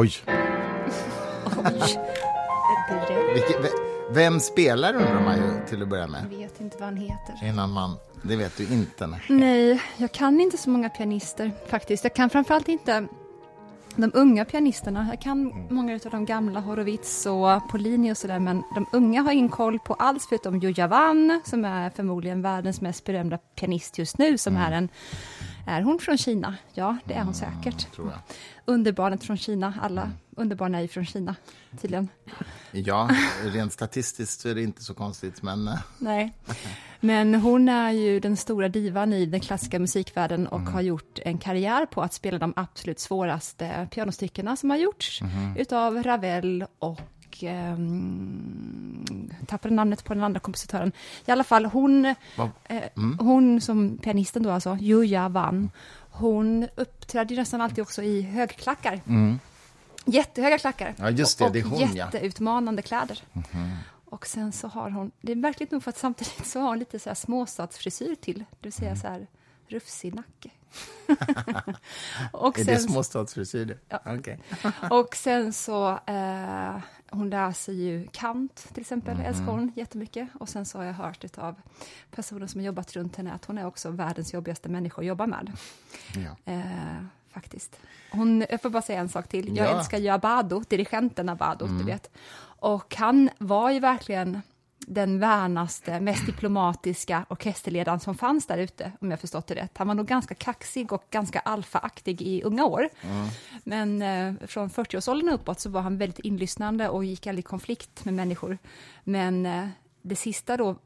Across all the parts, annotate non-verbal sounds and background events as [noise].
Oj. Oj. Vilke, vem spelar undrar man ju till att börja med. Jag vet inte vad han heter. Innan man, det vet du inte. Nej. Nej, jag kan inte så många pianister faktiskt. Jag kan framförallt inte de unga pianisterna. Jag kan Mm. många av de gamla, Horowitz och Polini och sådär, men de unga har ingen koll på alls förutom Juja Van, som är förmodligen världens mest berömda pianist just nu, som Mm. är en är hon från Kina? Ja, det är hon säkert. Tror jag. Underbarnet från Kina, alla underbarn är ju från Kina, tydligen. Ja, rent statistiskt är det inte så konstigt, men... eh, Nej. Men hon är ju den stora divan i den klassiska musikvärlden och har gjort en karriär på att spela de absolut svåraste pianostyckena som har gjorts utav Ravel och um, tappade namnet på den andra kompositören. I alla fall, hon, eh, hon som pianisten då alltså, Juja Van, hon uppträdde ju nästan alltid också i högklackar. Jättehöga klackar. Ja, just det, och det är hon, ja. Jätteutmanande kläder. Och sen så har hon, det är märkligt nog för att samtidigt så har hon lite så här småstadsfrisyr till, det vill säga så här rufsig nacke. [laughs] och, Är det sen, småstadsfrisyr? Ja. Okej. och sen så, eh, hon läser ju Kant till exempel, Mhm. älskar hon jättemycket. Och sen så har jag hört av personer som har jobbat runt henne att hon är också världens jobbigaste människa att jobba med. Ja. Eh, faktiskt. Hon, jag får bara säga en sak till. Jag Ja. älskar ju Abado, dirigenten Abado, Mm. du vet. Och han var ju verkligen den värnaste, mest diplomatiska orkesterledaren som fanns där ute, om jag förstått det rätt. Han var nog ganska kaxig och ganska alfaaktig i unga år. Men eh, från 40-årsåldern uppåt så var han väldigt inlyssnande och gick aldrig i konflikt med människor. Men eh, det sista då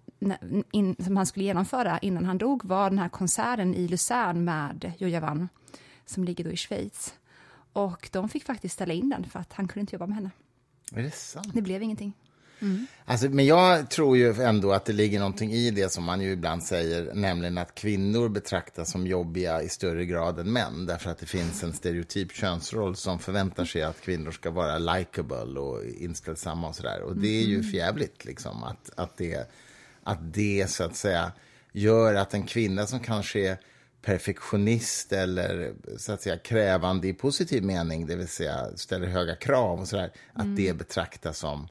in, som han skulle genomföra innan han dog var den här konserten i Luzern med Joja Van, som ligger då i Schweiz. Och de fick faktiskt ställa in den för att han kunde inte jobba med henne. Är det sant? Det blev ingenting. Alltså, men jag tror ju ändå att det ligger någonting i det som man ju ibland säger, nämligen att kvinnor betraktas som jobbiga i större grad än män, därför att det finns en stereotyp könsroll som förväntar sig att kvinnor ska vara likable och inställsamma och sådär. Och det är ju förjävligt, liksom, att, att, det, att det så att säga gör att en kvinna som kanske är perfektionist eller så att säga krävande i positiv mening, det vill säga ställer höga krav och sådär, att det betraktas som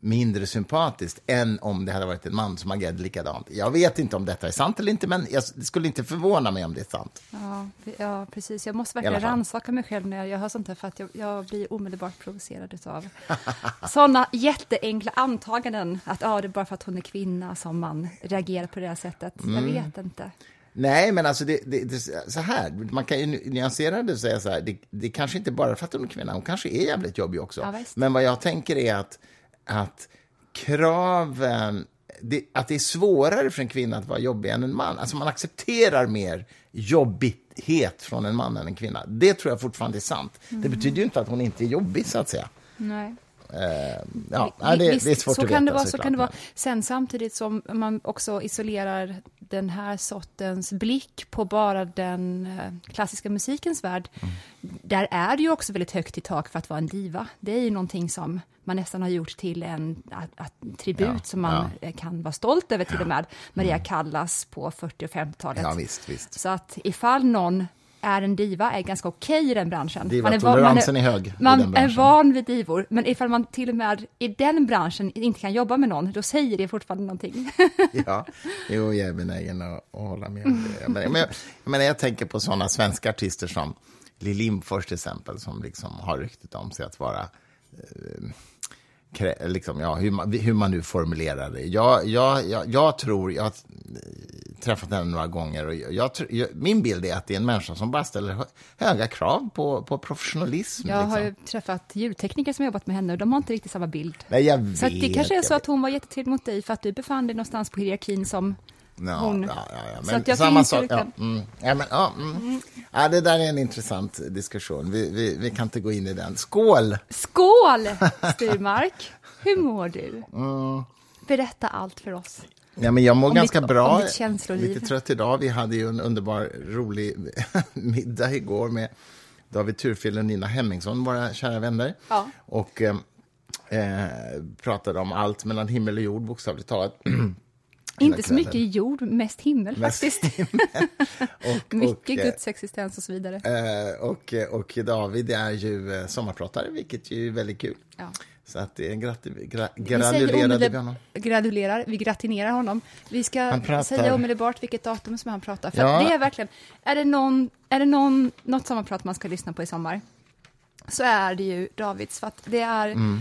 mindre sympatiskt än om det hade varit en man som agerade likadant. Jag vet inte om detta är sant eller inte, men jag, skulle inte förvåna mig om det är sant. Ja, ja precis. Jag måste verkligen rannsaka mig själv när jag hör sånt här, för att jag, jag blir omedelbart provocerad av [laughs] sådana jätteenkla antaganden. Att ja, det är bara för att hon är kvinna som man reagerar på det här sättet. Mm. Jag vet inte. Nej, men alltså det, det, det, så här, man kan ju nyansera det och säga så här, det, det kanske inte bara för att hon är kvinna, hon kanske är jävligt jobbig också. Ja, men vad jag tänker är att, att kraven, det, att det är svårare för en kvinna att vara jobbig än en man. Alltså man accepterar mer jobbighet från en man än en kvinna. Det tror jag fortfarande är sant. Mm. Det betyder ju inte att hon inte är jobbig, så att säga. Nej. Eh, ja, det, Visst, det är svårt så att kan veta. det vara, så såklart, kan det vara. Sen samtidigt som man också isolerar den här sortens blick på bara den eh, klassiska musikens värld. Mm. Där är det ju också väldigt högt i tak för att vara en diva. Det är ju någonting som man nästan har gjort till en att, att, tribut Ja, som man eh, kan vara stolt över till och med. Maria Callas på 40 och 50-talet. Mm. Ja, visst, visst. Så att ifall någon är en diva är ganska okej i den branschen. Man är van- man toleransen är hög Man är van vid divor, men ifall man till och med i den branschen inte kan jobba med någon, då säger det fortfarande någonting. [laughs] Ja, jo, jag är benägen att, att hålla med om det. Men, men, jag, jag, tänker på sådana svenska artister som Lill Lindfors till exempel, som liksom har ryktet om sig att vara eh, Liksom, ja, hur, man, hur man nu formulerar det. Jag, jag, jag, jag tror, jag har träffat henne några gånger och jag, jag, min bild är att det är en människa som bara ställer hö, höga krav på, på professionalism. Jag liksom. har träffat ljudtekniker som har jobbat med henne och de har inte riktigt samma bild. Nej, jag vet, Så det kanske är så vet. att hon var jättetrevlig mot dig för att du befann dig någonstans på hierarkin som Ja, hon. ja, ja, ja. Så Men jag samma sak. Ja, mm, ja, men, ja, mm. ja, det där är en intressant diskussion. Vi, vi, vi kan inte gå in i den. Skål! Skål, [laughs] Styrmark! Hur mår du? Mm. Berätta allt för oss. Ja, men jag mår Om ganska ditt- bra. Lite trött idag. Vi hade ju en underbar, rolig [laughs] middag igår med David Turfjell och Nina Hemmingsson, våra kära vänner. Ja. Och eh, eh, pratade om allt mellan himmel och jord, bokstavligt talat. [clears throat] Inte så mycket jord, mest himmel Mest faktiskt. [laughs] Och, mycket och, Guds existens och så vidare. eh, och, och David är ju eh, sommarpratare, vilket ju är väldigt kul. Ja. Så att det är en grati, gra, gradulerade vi honom. gradulerar, vi gratinerar honom. Vi ska säga omedelbart vilket datum som han pratar. För Ja. det är verkligen, är det, någon, är det någon, något sommarprat man ska lyssna på i sommar, så är det ju Davids. För att det är, Mm.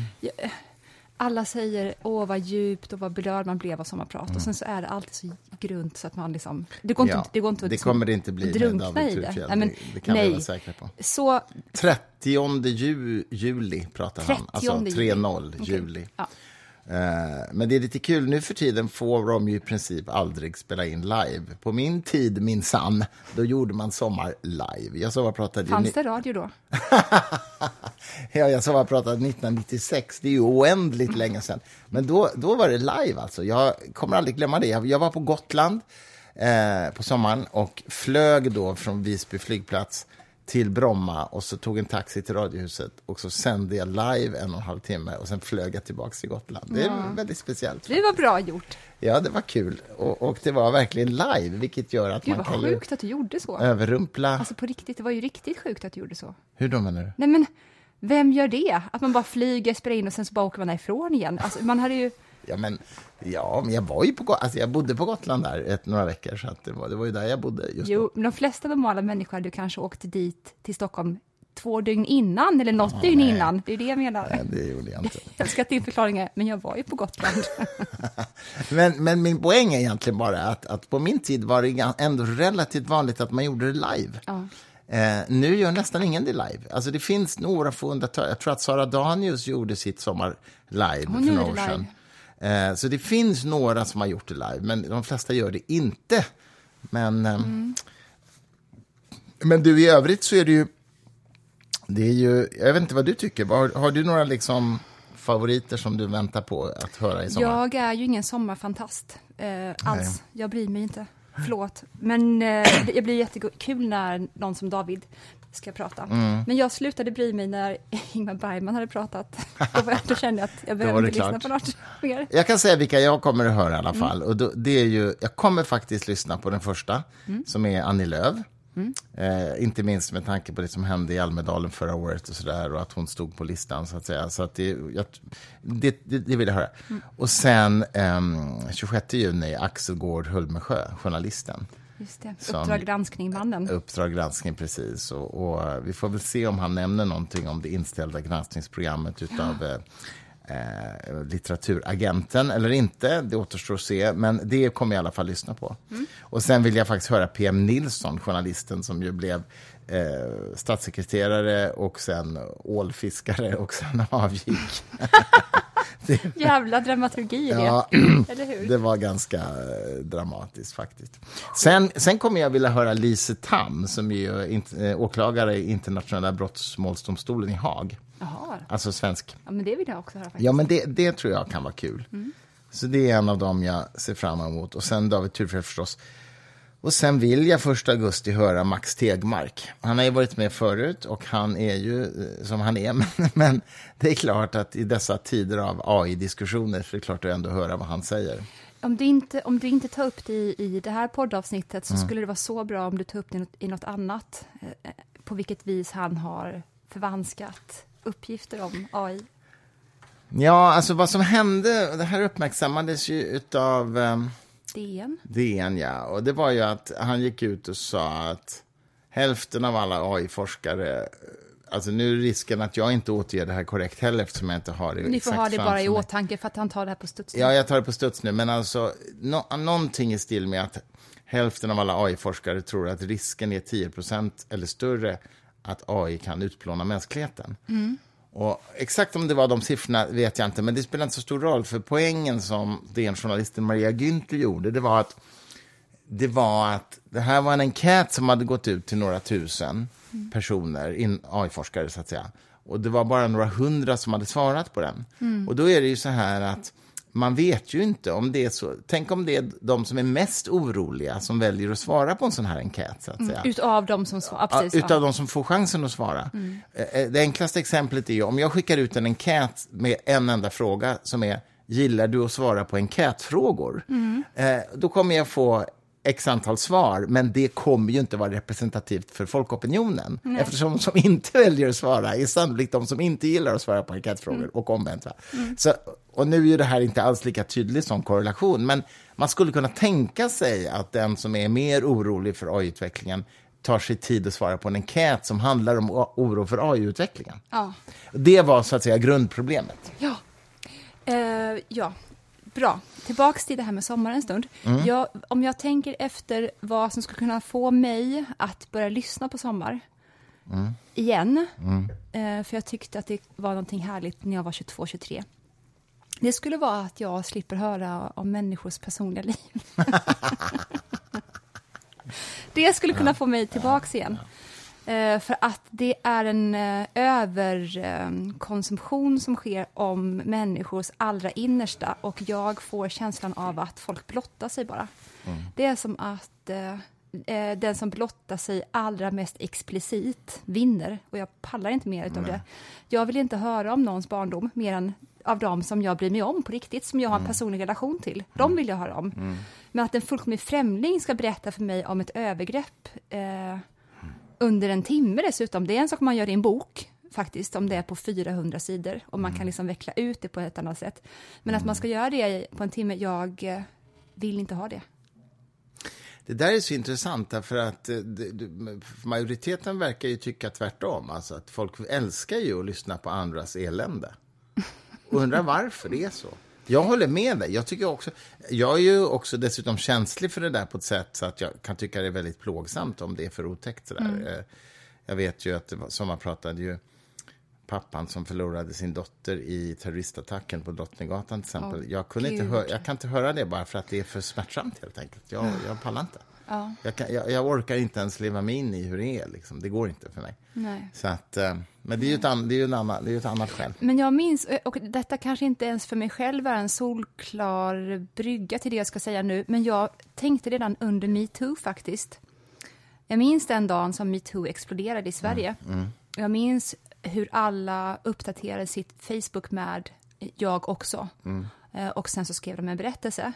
Alla säger åh vad djupt och vad berörd man blev av sommarprat. Mm. och sen så är det alltid så grunt så att man liksom, det går inte, Ja, det går inte att det kommer det inte bli med drunkna David i det. Nej, men, det, kan vi nej. vara säkra på. Så 30 ju, juli pratar han, 30 alltså juli. 3-0 Okej. juli. Ja. Eh, Men det är lite kul, nu för tiden får de ju i princip aldrig spela in live. På min tid, min sann, då gjorde man sommar live. Jag sommarpratade fanns det radio då? [laughs] Ja, jag sommarpratade 1996, det är ju oändligt länge sedan. Men då, då var det live alltså. Jag kommer aldrig glömma det. Jag, jag var på Gotland eh, på sommaren och flög då från Visby flygplats till Bromma och så tog en taxi till Radiohuset och så sände jag live en och en halv timme och sen flög jag tillbaka till Gotland. Det är väldigt speciellt. Det var bra gjort. Ja, det var kul. Och, och det var verkligen live, vilket gör att Gud man kan ju sjukt att du gjorde så. överrumpla. Alltså på riktigt, det var ju riktigt sjukt att du gjorde så. Hur då menar du? Nej men, vem gör det? Att man bara flyger, spelar in och sen så bara åker man ifrån igen. Alltså man hade ju, Ja, men, ja, men jag var ju på alltså, jag bodde på Gotland där ett, några veckor, så det, var, det var ju där jag bodde just jo, då. men de flesta normala människor hade kanske åkt dit till Stockholm två dygn innan, eller något dygn innan. Det är det jag menar. Nej, det gjorde jag inte. [laughs] Jag ska till förklaringen, men jag var ju på Gotland. [laughs] Men, men min poäng är egentligen bara att, att på min tid var det ändå relativt vanligt att man gjorde det live. Ja. Eh, nu gör nästan ingen det live. Alltså det finns några få undantag. Jag tror att Sara Danius gjorde sitt sommar live Hon för några år sedan. Eh, så det finns några som har gjort det live, men de flesta gör det inte. Men, eh, Mm. men du, i övrigt så är det ju... Det är ju jag vet inte vad du tycker. Har, har du några liksom favoriter som du väntar på att höra i sommar? Jag är ju ingen sommarfantast eh, alls. Jag bryr mig inte. Förlåt. Men eh, det blir jättekul när någon som David ska prata. Mm. Men jag slutade bry mig när [laughs] Ingmar Bergman hade pratat. Då, var jag, då kände jag att jag det inte lyssna klart. på något [laughs] mer. Jag kan säga vilka jag kommer att höra i alla Mm. fall. Och då, det är ju, jag kommer faktiskt lyssna på den första, Mm. som är Annie Lööf. Eh, inte minst med tanke på det som hände i Almedalen förra året och sådär och att hon stod på listan så att säga. Så att det, jag, det, det, det vill jag höra. Mm. Och sen ehm, 26 juni, Axel Gård Hulmesjö, journalisten. Just det. Som- Uppdrag granskning-mannen. Uppdrag granskning, precis. Och, och vi får väl se om han nämner någonting om det inställda granskningsprogrammet utav eh, eh, litteraturagenten eller inte. Det återstår att se, men det kommer jag i alla fall lyssna på. Och sen vill jag faktiskt höra PM Nilsson, journalisten som ju blev eh, statssekreterare och sen ålfiskare och sen avgick. [laughs] Jävla dramaturgi i det. Ja, [clears throat] Eller hur? det var ganska eh, dramatiskt faktiskt. Sen, sen kommer jag vilja höra Lise Tam, som är int, eh, åklagare i internationella brottmålsdomstolen i Haag. Jaha. Alltså svensk. Ja, men det vill jag också höra faktiskt. Ja, men det, det tror jag kan vara kul. Så det är en av dem jag ser fram emot. Och sen David Thurfjell förstås. Och sen vill jag första augusti höra Max Tegmark. Han har ju varit med förut och han är ju eh, som han är. [laughs] Men, men det är klart att i dessa tider av AI-diskussioner så är det klart att ändå höra vad han säger. Om du, inte, om du inte tar upp det i, i det här poddavsnittet Mm. så skulle det vara så bra om du tar upp det i något, i något annat. Eh, på vilket vis han har förvanskat uppgifter om AI. Ja, alltså vad som hände, det här uppmärksammades ju utav um, DN. DN, ja. Och det var ju att han gick ut och sa att hälften av alla AI-forskare Alltså nu är risken att jag inte återger det här korrekt heller eftersom jag inte har det Ni får ha det bara i åtanke för att han tar det här på studs. Ja, jag tar det på studs nu, men alltså nå någonting i stil med att hälften av alla AI-forskare tror att risken är 10% eller större att AI kan utplåna mänskligheten. Och exakt om det var de siffrorna vet jag inte, men det spelar inte så stor roll, för poängen som DN-journalisten Maria Günther gjorde, det var att det var att det här var en enkät som hade gått ut till några tusen personer, in- AI-forskare så att säga. Och det var bara några hundra som hade svarat på den. Och då är det ju så här att man vet ju inte om det är så. Tänk om det är de som är mest oroliga som väljer att svara på en sån här enkät så att säga. Utav de som svarar. Ja, utav ja. de som får chansen att svara. Eh, eh, Det enklaste exemplet är ju om jag skickar ut en enkät med en enda fråga som är gillar du att svara på enkätfrågor? Eh, då kommer jag få x antal svar, men det kommer ju inte vara representativt för folkopinionen. Eftersom de som inte väljer att svara är sannolikt de som inte gillar att svara på enkätfrågor och omvänt. Va? Så, och nu är ju det här inte alls lika tydlig som korrelation, men man skulle kunna tänka sig att den som är mer orolig för AI-utvecklingen tar sig tid att svara på en enkät som handlar om oro för AI-utvecklingen. Ja. Det var så att säga grundproblemet. Ja. Eh, ja, bra. Tillbaks till det här med sommar en stund. Mm. Jag, om jag tänker efter vad som skulle kunna få mig att börja lyssna på sommar Mm. igen, eh, för jag tyckte att det var någonting härligt när jag var 22-23. Det skulle vara att jag slipper höra om människors personliga liv. [laughs] det skulle kunna få mig tillbaks igen. Eh, för att det är en eh, överkonsumtion som sker om människors allra innersta och jag får känslan av att folk blottar sig bara. Det är som att eh, eh, den som blottar sig allra mest explicit vinner och jag pallar inte mer utav det. Jag vill inte höra om någons barndom mer än av dem som jag bryr mig om på riktigt, som jag har en personlig relation till. De vill jag höra om. Men att en fullkomlig främling ska berätta för mig om ett övergrepp eh, under en timme dessutom. Det är en sak man gör i en bok, faktiskt, om det är på 400 sidor och man kan liksom veckla ut det på ett annat sätt. Men att man ska göra det på en timme, jag eh, vill inte ha det. Det där är så intressant, därför att eh, majoriteten verkar ju tycka tvärtom. Alltså att folk älskar ju att lyssna på andras elände. [laughs] Undrar varför det är så. Jag håller med dig. Jag, tycker också, jag är ju också dessutom känslig för det där på ett sätt så att jag kan tycka det är väldigt plågsamt om det är för otäckt. Sådär. Eh, Jag vet ju att sommarpratade ju pappan som förlorade sin dotter i terroristattacken på Drottninggatan till exempel. Åh, jag, kunde inte Gud. hö- jag kan inte höra det bara för att det är för smärtsamt helt enkelt. Jag, jag pallar inte. Ja. Jag, kan, jag, jag orkar inte ens leva mig in i hur det är. Liksom. Det går inte för mig. Nej. Så att, eh, men det är ju ett, an, det är ju en annan, det är ett annat skäl. Men jag minns, och detta kanske inte ens för mig själv är en solklar brygga till det jag ska säga nu, men jag tänkte redan under metoo faktiskt. Jag minns den dagen som metoo exploderade i Sverige. Jag minns hur alla uppdaterade sitt Facebook med jag också. Eh, Och sen så skrev de en berättelse.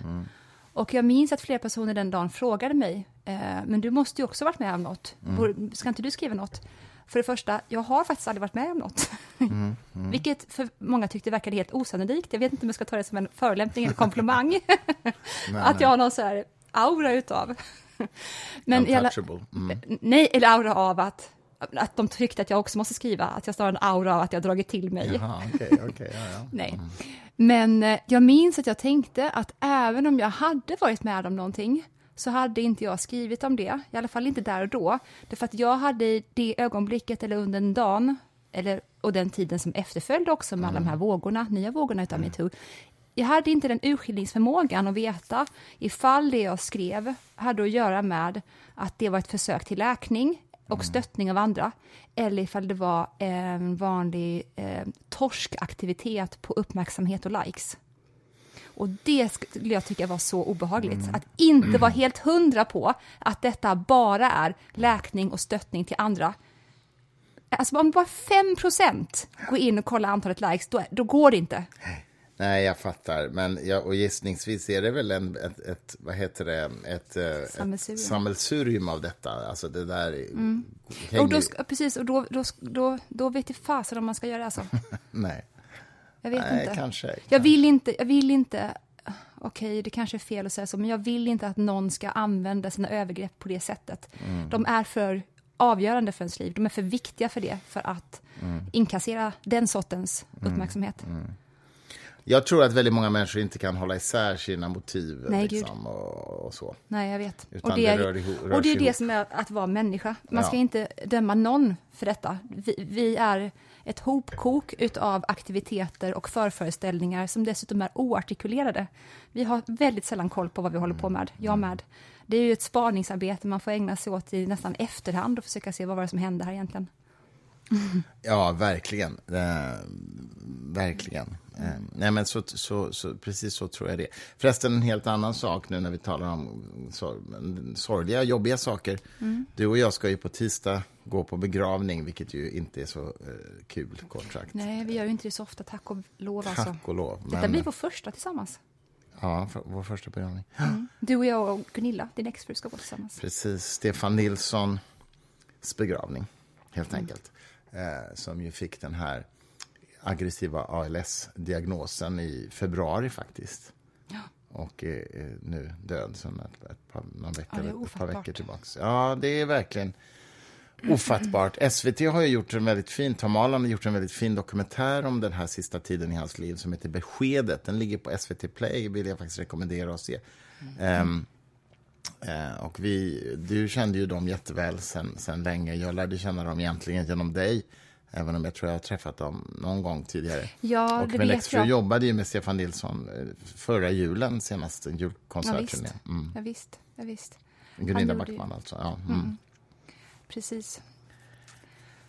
Och jag minns att flera personer den dagen frågade mig, eh, men du måste ju också varit med om något. Borde- Ska inte du skriva något? För det första, jag har faktiskt aldrig varit med om något. [laughs] Vilket för många tyckte verkade helt osannolikt. Jag vet inte om jag ska ta det som en förolämpning eller komplimang. [laughs] [laughs] att jag har någon så här aura utav. Men alla. Mm. nej, eller aura av att, att de tyckte att jag också måste skriva. Att jag snarare en aura av att jag dragit till mig. Jaha, okej, okej, ja, ja. [laughs] Nej. Men eh, jag minns att jag tänkte att även om jag hade varit med om någonting så hade inte jag skrivit om det, i alla fall inte där och då. Därför att jag hade i det ögonblicket eller under den dagen, eller, och den tiden som efterföljde också med alla de här vågorna, nya vågorna utav metoo, jag hade inte den urskiljningsförmågan att veta ifall det jag skrev hade att göra med att det var ett försök till läkning och stöttning av andra, eller ifall det var en vanlig eh, torskaktivitet på uppmärksamhet och likes. Och det skulle jag tycka var så obehagligt. Att inte vara helt hundra på att detta bara är läkning och stöttning till andra. Alltså om bara 5 går in och kollar antalet likes, då, då går det inte. Nej, jag fattar. Men jag, och gissningsvis är det väl en, ett, ett, vad heter det, ett, eh, ett Sammelsurium. sammelsurium av detta. Alltså det där Mm. hänger Och då, ska- precis, och då, då, då, då vet jag fasen om man ska göra alltså. [laughs] Nej, Jag vet Nej inte. kanske. Jag vill inte, jag vill inte, okej det kanske är fel att säga så, men jag vill inte att någon ska använda sina övergrepp på det sättet. Mm. De är för avgörande för ens liv, de är för viktiga för det, för att Mm. inkassera den sortens uppmärksamhet. Jag tror att väldigt många människor inte kan hålla isär sina motiv Nej, liksom, och, och så. Nej, jag vet. Utan och det, det är, rör ihop- och det är det som är att vara människa. Man ska Ja. inte döma någon för detta. Vi, vi är ett hopkok utav aktiviteter och förföreställningar som dessutom är oartikulerade. Vi har väldigt sällan koll på vad vi håller på med, jag med. Det är ju ett spaningsarbete man får ägna sig åt i nästan efterhand och försöka se vad var det som hände här egentligen. Ja, verkligen. Eh, verkligen. Eh, nej, men så, så, så, precis så tror jag det Förresten, en helt annan sak nu när vi talar om sor sorgliga, jobbiga saker. Mm. Du och jag ska ju på tisdag gå på begravning, vilket ju inte är så eh, kul, kort sagt. Nej, vi gör ju inte det så ofta, tack och lov. Alltså. Tack och lov. Detta blir vår första tillsammans. Ja, vår första begravning. Mm. Du och jag och Gunilla, din exfru, ska gå tillsammans. Precis. Stefan Nilssons begravning, helt mm. enkelt. Eh, som ju fick den här aggressiva ALS-diagnosen i februari faktiskt. Ja. Och är nu död sedan ett, ett, par, någon vecka, ja, ett par veckor tillbaka. Ja, det är verkligen ofattbart. SVT har ju gjort en väldigt fin, Tom Alan har gjort en väldigt fin dokumentär om den här sista tiden i hans liv som heter Beskedet. Den ligger på SVT Play, vill jag faktiskt rekommendera att se. Mm. Um, uh, och vi, du kände ju dem jätteväl sen, sen länge. Jag lärde känna dem egentligen genom dig. Även om jag tror jag har träffat dem någon gång tidigare. Ja, och det min vet exfru jag. jobbade ju med Stefan Nilsson eh, förra julen, senaste julkonserten. Ja, visst. Mm. Ja, visst. Ja, visst. Gunilla Backman ju... alltså. Ja. Mm. Mm. Precis.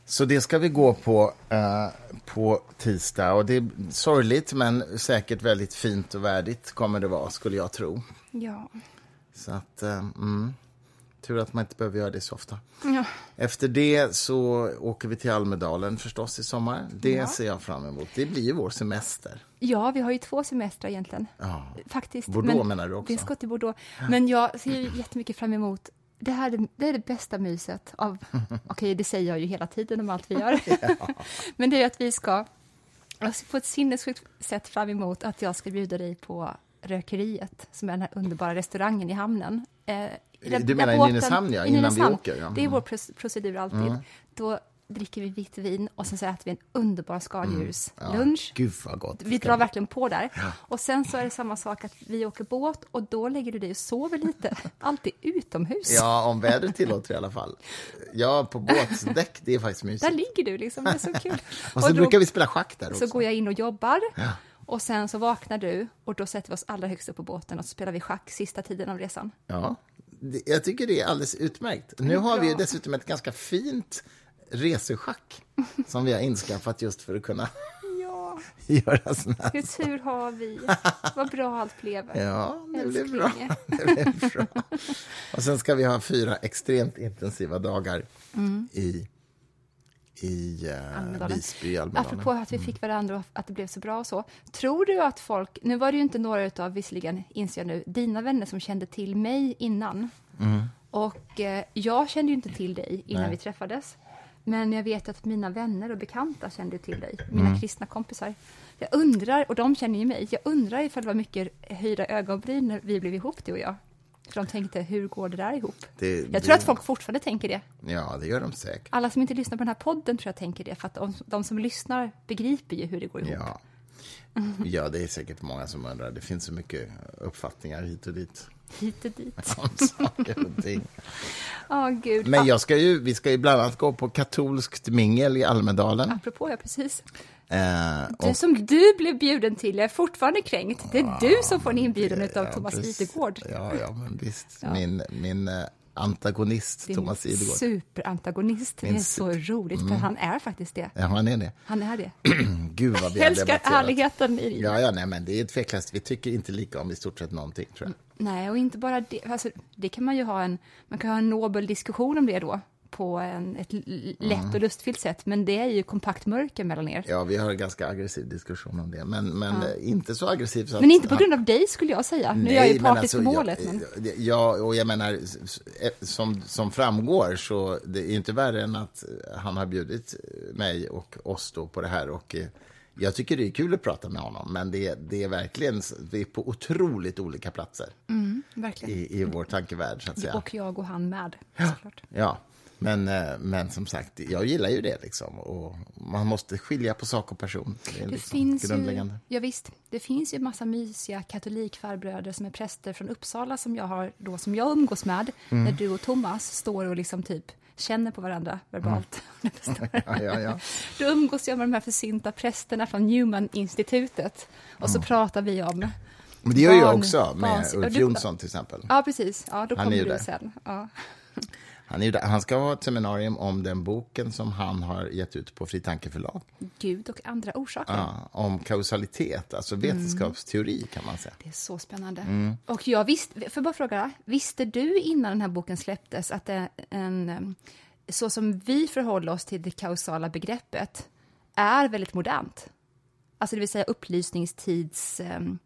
Så det ska vi gå på uh, på tisdag. Och det är sorgligt, men säkert väldigt fint och värdigt kommer det vara, skulle jag tro. Ja. Så att, uh, mm. Tur att man inte behöver göra det så ofta. Ja. Efter det så åker vi till Almedalen förstås i sommar. Det ja. ser jag fram emot. Det blir ju vår semester. Ja, vi har ju två semestrar egentligen. Ja. Faktiskt. Bordeaux men, menar du också? Vi ska till Bordeaux. Men jag ser ju jättemycket fram emot det här är det, är det bästa myset av... [laughs] Okej, okay, det säger jag ju hela tiden om allt vi gör. ja. [laughs] Men det är att vi ska... Alltså på ett sinnessjukt sätt fram emot att jag ska bjuda dig på Rökeriet, som är den här underbara restaurangen i hamnen. Eh, du menar i Nynäshamn, ja, innan vi åker? Ja. Det är vår procedur alltid. Mm. Då dricker vi vitt vin och sen så äter vi en underbar skaldjurslunch. Mm. Ja. Vi drar verkligen på där. Ja. Och sen så är det samma sak att vi åker båt och då lägger du dig och sover lite. [laughs] Alltid utomhus. Ja, om vädret tillåter i alla fall. Ja, på båtdäck, det är faktiskt mysigt. Där ligger du liksom, det är så kul. [laughs] och så och då, brukar vi spela schack där också. Så går jag in och jobbar. Ja. Och sen så vaknar du och då sätter vi oss allra högst upp på båten och så spelar vi schack sista tiden av resan. Ja, jag tycker det är alldeles utmärkt. Nu har vi dessutom ett ganska fint reseschack [laughs] som vi har inskaffat just för att kunna ja. [laughs] göra såna Hur tur har vi? Vad bra allt blev. [laughs] Ja, det blev bra. det blev bra. Och sen ska vi ha fyra extremt intensiva dagar mm. i i uh, Visby, Almedalen. Apropå att vi fick varandra och att det blev så bra och så. Tror du att folk, nu var det ju inte några av, visserligen inser jag nu, dina vänner som kände till mig innan. Mm. Och eh, jag kände ju inte till dig innan Nej. vi träffades. Men jag vet att mina vänner och bekanta kände till dig, mina mm. kristna kompisar. Jag undrar, och de känner ju mig, jag undrar ifall det var mycket höjda ögonbryn när vi blev ihop, du och jag. För de tänkte, hur går det där ihop? Det, jag det... tror att folk fortfarande tänker det. Ja, det gör de säkert. Alla som inte lyssnar på den här podden tror jag tänker det, för att de, de som lyssnar begriper ju hur det går ihop. Ja. [laughs] ja, det är säkert många som undrar. Det finns så mycket uppfattningar hit och dit. Hit och dit. [laughs] Oh, Gud. Men jag ska ju, vi ska ju bland annat gå på katolskt mingel i Almedalen. Apropå, ja, precis. Eh, och... Det som du blev bjuden till, jag är fortfarande kränkt. Det är ja, du som får en inbjudan av Thomas Idegård. Ja, ja, men visst. Ja. Min, min eh, antagonist, Din Thomas Idegård. superantagonist. Det är så roligt, för mm. han är faktiskt det. Ja, han är det. Han är det. [clears throat] Gud vad vi har älskar ärligheten i det. Ja, ja, nej, men det är tveklöst. Vi tycker inte lika om i stort sett någonting, tror jag. Nej, och inte bara det. Alltså, det kan man ju ha en, man kan ha en nobel diskussion om det då på en, ett lätt och mm. lustfyllt sätt, men det är ju kompakt mörker mellan er. Ja, vi har en ganska aggressiv diskussion om det, men, men ja. inte så aggressiv så Men inte på grund av dig, skulle jag säga. Nu är jag ju partisk alltså, på målet. Men... ja, och jag menar, som, som framgår så det är inte värre än att han har bjudit mig och oss då på det här och eh, jag tycker det är kul att prata med honom, men det, det är verkligen vi är på otroligt olika platser mm. I, i vår tankevärld. Så att säga. Och jag och han med, ja, Ja, men, eh, men som sagt, jag gillar ju det. Liksom. Och man måste skilja på sak och person. Det, är det liksom finns grundläggande. Ju, ja, visst, det finns ju en massa mysiga katolikfarbröder som är präster från Uppsala som jag, har, då, som jag umgås med. Mm. När du och Thomas står och liksom typ känner på varandra verbalt. Mm. [laughs] [laughs] ja, ja, ja. Då umgås jag med de här försynta prästerna från Newman-institutet. Och så mm. pratar vi om men det gör jag också med barns, Ulf Jonsson till exempel. Ja, precis. Ja, då kommer du sen. Ja. [laughs] Han, är, han ska ha ett seminarium om den boken som han har gett ut på Fri Tanke förlag. Gud och andra orsaker. Ja, om kausalitet, alltså vetenskapsteori mm. kan man säga. Det är så spännande. Mm. Och jag visste, jag bara fråga, visste du innan den här boken släpptes att en, så som vi förhåller oss till det kausala begreppet är väldigt modernt? Alltså det vill säga upplysningstids... Um,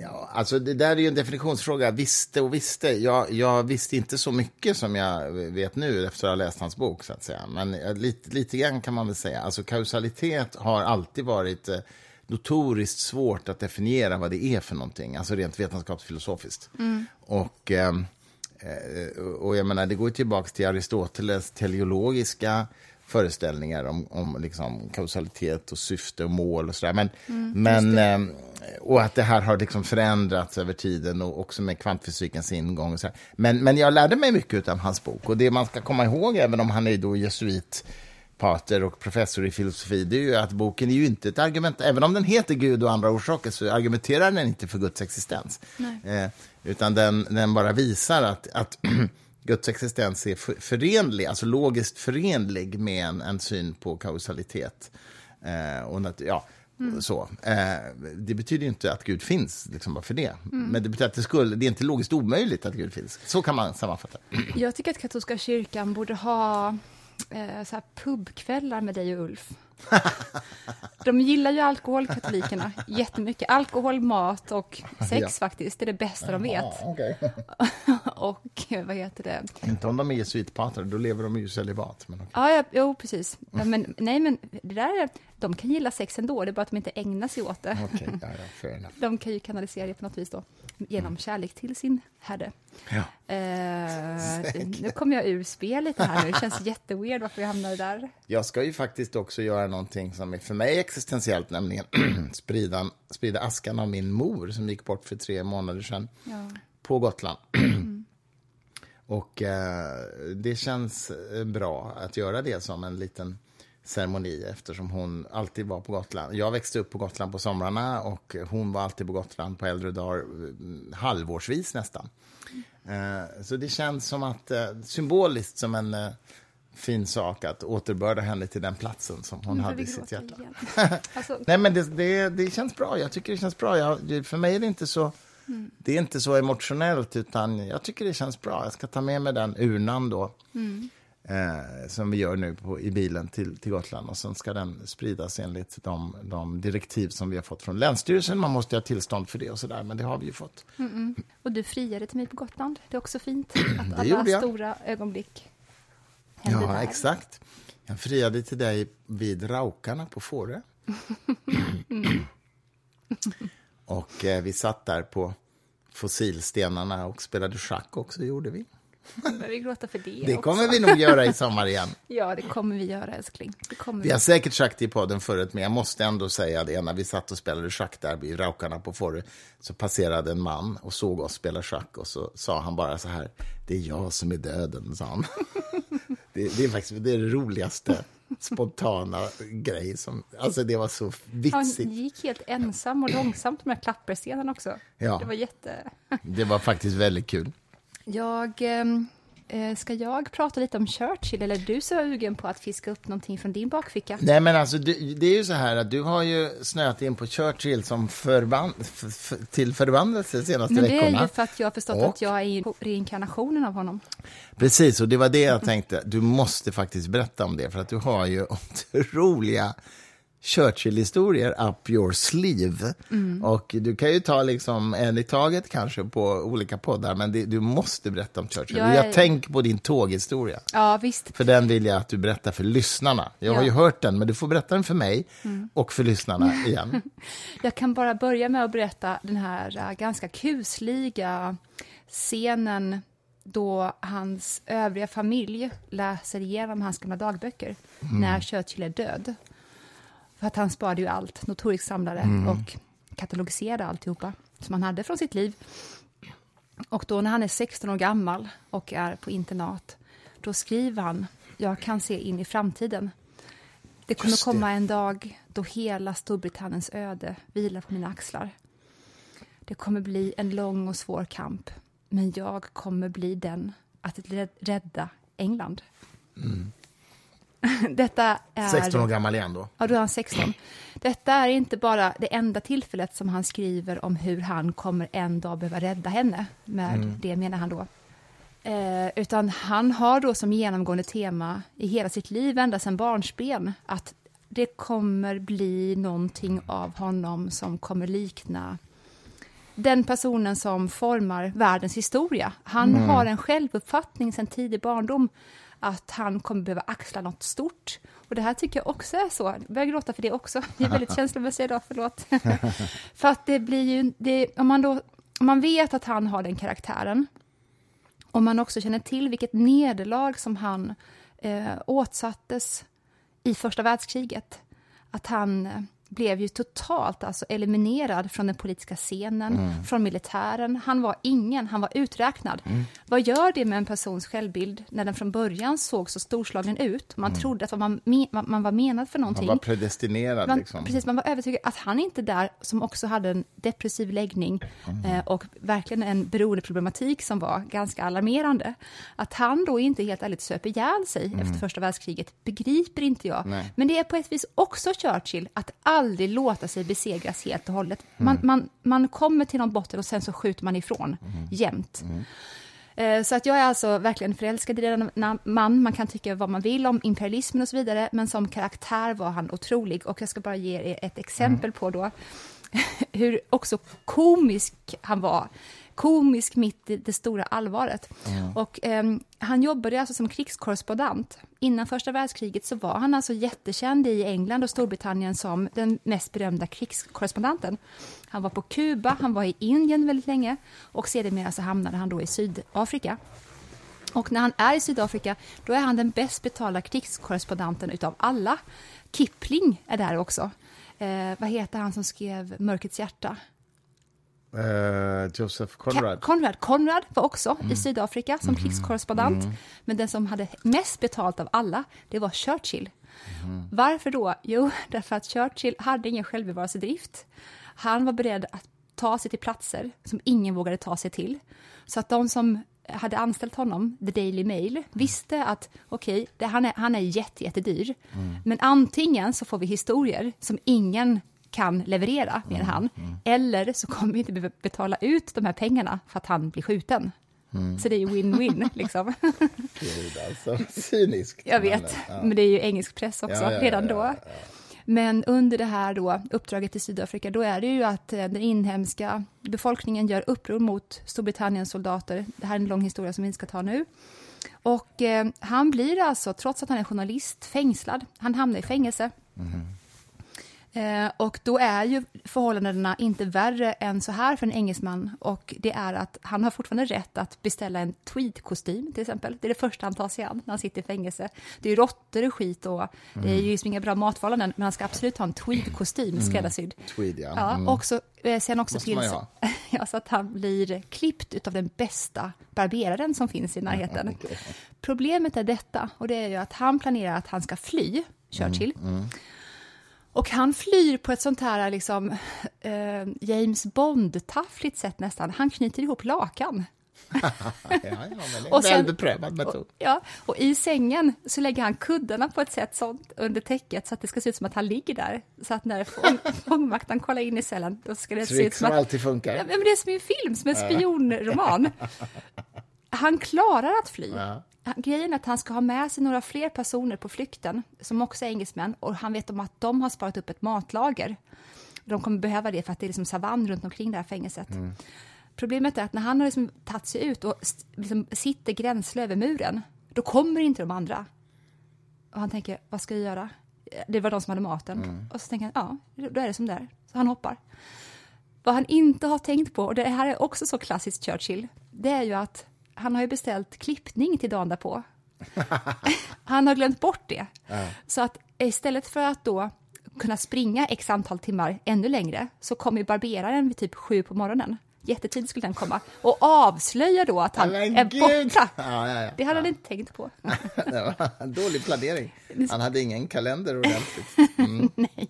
ja, alltså det där är ju en definitionsfråga. Visste och visste. Jag, jag, visste inte så mycket som jag vet nu efter att ha läst hans bok. så att säga. Men lite, lite grann kan man väl säga. Alltså kausalitet har alltid varit eh, notoriskt svårt att definiera vad det är för någonting. Alltså rent vetenskapsfilosofiskt. Mm. Och, eh, och jag menar, det går tillbaka till Aristoteles teleologiska föreställningar om, om liksom kausalitet och syfte och mål och sådär. Men, mm, men, eh, och att det här har liksom förändrats över tiden och också med kvantfysikens ingång. Och så Men, men jag lärde mig mycket av hans bok och det man ska komma ihåg, även om han är då jesuit pater och professor i filosofi, det är ju att boken är ju inte ett argument, även om den heter Gud och andra orsaker, så argumenterar den inte för Guds existens. Eh, utan den, den bara visar att, att [clears throat] Guds existens är förenlig, alltså logiskt förenlig med en, en syn på kausalitet. Eh, och nat- ja, mm. så. Eh, det betyder inte att Gud finns, liksom bara för det. Mm. Men det betyder att det, skulle, det är inte logiskt omöjligt att Gud finns. Så kan man sammanfatta. [clears throat] Jag tycker att katolska kyrkan borde ha eh, så här pubkvällar med dig och Ulf. [laughs] De gillar ju alkohol, katolikerna, jättemycket. Alkohol, mat och sex ja. faktiskt, det är det bästa de vet. Okay. [laughs] och vad heter det? Inte om de är jesuitpatrar, då lever de ju celibat. Men okay. Ja, ja, jo, precis. Men, nej, men det där, de kan gilla sex ändå, det är bara att de inte ägnar sig åt det. Okay, ja, ja, [laughs] de kan ju kanalisera det på något vis då, genom mm. kärlek till sin herre. Ja. Eh, nu kommer jag ur spel lite här nu, det känns jätteweird varför vi hamnade där. Jag ska ju faktiskt också göra någonting som är för mig existentiellt, nämligen [clears throat] sprida, sprida askan av min mor som gick bort för tre månader sedan ja. på Gotland. Mm. [clears throat] Och eh, det känns eh, bra att göra det som en liten ceremoni eftersom hon alltid var på Gotland. Jag växte upp på Gotland på somrarna och hon var alltid på Gotland på äldre dagar, mm, halvårsvis nästan. Eh, så det känns som att, eh, symboliskt som en eh, fin sak att återbörda henne till den platsen som hon hade i sitt hjärta. [laughs] alltså... Nej, men det, det, det, känns bra. Jag tycker det känns bra. Jag, för mig är det inte så... Mm. Det är inte så emotionellt, utan jag tycker det känns bra. Jag ska ta med mig den urnan då, mm. eh, som vi gör nu på, i bilen till, till Gotland. Och sen ska den spridas enligt de, de direktiv som vi har fått från Länsstyrelsen. Man måste ha tillstånd för det och sådär, men det har vi ju fått. -mm. Och du friade till mig på Gotland. Det är också fint [clears throat] att alla stora ögonblick Ja, där. exakt. Jag friade till dig vid Raukarna på Fårö. Mm. [laughs] och eh, vi satt där på fossilstenarna och spelade schack också, gjorde vi. Kommer vi gråta för det [laughs] Det kommer vi nog göra i sommar igen. [laughs] ja, det kommer vi göra, älskling. Det kommer vi. vi har säkert sagt det i podden förut, men jag måste ändå säga det. När vi satt och spelade schack där vid Raukarna på Fårö så passerade en man och såg oss spela schack och så sa han bara så här, det är jag som är döden, sa han. Det, det, är faktiskt det, är det roligaste spontana grej. Som, alltså det var så vitsigt. Han gick helt ensam och långsamt med klapperscenen också. Ja. Det var jätte... det var faktiskt väldigt kul. Jag... Eh, ska jag prata lite om Churchill, eller är du sugen på att fiska upp någonting från din bakficka? Nej, men alltså, du, det är ju så här att du har ju snöat in på Churchill som förban till förbannelse de senaste veckorna. Men det är ju för att jag har förstått och... att jag är reinkarnationen av honom. Precis, och det var det jag tänkte. Du måste faktiskt berätta om det, för att du har ju [laughs] otroliga Churchill-historier up your sleeve. Mm. Och du kan ju ta liksom en i taget kanske på olika poddar, men det, du måste berätta om Churchill. Jag, är... jag tänker på din tåghistoria. Ja, visst. För den vill jag att du berättar för lyssnarna. Jag ja. har ju hört den, men du får berätta den för mig mm. och för lyssnarna [laughs] igen. jag kan bara börja med att berätta den här uh, ganska kusliga scenen då hans övriga familj läser igenom hans gamla dagböcker mm. när Churchill är död. För att han sparade ju allt, notorisk samlare, mm. och katalogiserade alltihopa som han hade från sitt liv. Och då när han är 16 år gammal och är på internat, då skriver han, jag kan se in i framtiden. Det kommer det. komma en dag då hela Storbritanniens öde vilar på mina axlar. Det kommer bli en lång och svår kamp, men jag kommer bli den att rädda England. Mm. [laughs] Detta är... 16 år gammal igen då? Ja, då är han 16. Detta är inte bara det enda tillfället som han skriver om hur han kommer en dag behöva rädda henne. Med mm. det menar han då. Eh, utan han har då som genomgående tema i hela sitt liv, ända sedan barnsben, att det kommer bli någonting av honom som kommer likna den personen som formar världens historia. Han mm. har en självuppfattning sedan tidig barndom att han kommer behöva axla något stort. Och det här tycker jag också är så. Jag börjar gråta för det också. Jag är väldigt [laughs] känslomässig idag, förlåt. [laughs] för att det blir ju, det, om, man då, om man vet att han har den karaktären, om man också känner till vilket nederlag som han eh, åtsattes i första världskriget, att han eh, blev ju totalt alltså eliminerad från den politiska scenen, mm. från militären. Han var ingen, han var uträknad. Mm. Vad gör det med en persons självbild när den från början såg så storslagen ut? Man mm. trodde att man, man, var menad för någonting. Man var predestinerad. Man, liksom. Precis, man var övertygad att han inte där, som också hade en depressiv läggning mm. eh, och verkligen en beroendeproblematik som var ganska alarmerande, att han då inte helt ärligt söp ihjäl sig mm. efter första världskriget begriper inte jag. Nej. Men det är på ett vis också Churchill, att aldrig låta sig besegras helt och hållet. Man, mm. man, man kommer till någon botten och sen så skjuter man ifrån mm. jämt. Mm. Eh, så att jag är alltså verkligen förälskad i denna man. Man kan tycka vad man vill om imperialismen och så vidare, men som karaktär var han otrolig. Och jag ska bara ge er ett exempel mm. på då [laughs] hur också komisk han var komisk mitt i det stora allvaret. Mm. Och, eh, han jobbade alltså som krigskorrespondent. Innan första världskriget så var han alltså jättekänd i England och Storbritannien som den mest berömda krigskorrespondenten. Han var på Kuba, han var i Indien väldigt länge och sedermera så hamnade han då i Sydafrika. Och när han är i Sydafrika, då är han den bäst betalda krigskorrespondenten utav alla. Kipling är där också. Eh, vad heter han som skrev Mörkrets hjärta? Uh, Joseph Conrad. Conrad. Conrad var också mm. i Sydafrika som mm. krigskorrespondent. Mm. Men den som hade mest betalt av alla, det var Churchill. Mm. Varför då? Jo, [laughs] därför att Churchill hade ingen självbevarelsedrift. Han var beredd att ta sig till platser som ingen vågade ta sig till. Så att de som hade anställt honom, The Daily Mail, visste att okej, okay, han är, han är jättejättedyr, mm. men antingen så får vi historier som ingen kan leverera, menar mm, han. Mm. Eller så kommer vi inte behöva betala ut de här pengarna för att han blir skjuten. Mm. Så det är ju win-win, [laughs] liksom. Gud, alltså. Cyniskt. Jag vet, ja. men det är ju engelsk press också, ja, ja, redan då. Men under det här då, uppdraget i Sydafrika, då är det ju att eh, den inhemska befolkningen gör uppror mot Storbritanniens soldater. Det här är en lång historia som vi inte ska ta nu. Och eh, han blir alltså, trots att han är journalist, fängslad. Han hamnar i fängelse. Mm. Eh, och då är ju förhållandena inte värre än så här för en engelsman. Och det är att han har fortfarande rätt att beställa en tweedkostym till exempel. Det är det första han tar sig an när han sitter i fängelse. Det är råttor och skit och det är ju liksom inga bra matförhållanden. Men han ska absolut ha en tweedkostym mm. skräddarsydd. Tweed, ja. ja mm. och så, eh, sen också Måste till så, [laughs] ja, så att han blir klippt av den bästa barberaren som finns i närheten. [laughs] okay. Problemet är detta, och det är ju att han planerar att han ska fly, Churchill. Mm. Mm. Och han flyr på ett sånt här liksom, eh, James Bond-taffligt sätt nästan. Han knyter ihop lakan. [laughs] ja, ja, och sen, väl beprövad metod. Och, ja, och i sängen så lägger han kuddarna på ett sätt sånt under täcket så att det ska se ut som att han ligger där. Så att när [laughs] fångvaktaren kollar in i cellen då ska det Trick se ut som, som att... alltid funkar. Ja, men det är som i en film, som en spionroman. [laughs] Han klarar att fly. Ja. Grejen är att han ska ha med sig några fler personer på flykten som också är engelsmän och han vet om att de har sparat upp ett matlager. De kommer behöva det för att det är liksom savann runt omkring det här fängelset. Mm. Problemet är att när han har liksom tagit sig ut och liksom sitter gränsle över muren, då kommer inte de andra. Och han tänker, vad ska jag göra? Det var de som hade maten. Mm. Och så tänker han, ja, då är det som det är. Så han hoppar. Vad han inte har tänkt på, och det här är också så klassiskt Churchill, det är ju att han har ju beställt klippning till dagen därpå. [laughs] han har glömt bort det. Ja. Så att istället för att då kunna springa x antal timmar ännu längre så kommer barberaren vid typ sju på morgonen. Jättetidigt skulle den komma och avslöja då att han Men är borta. Ja, ja, ja. Det hade han inte tänkt på. [laughs] det var en dålig planering. [laughs] Han hade ingen kalender ordentligt. Mm. Nej.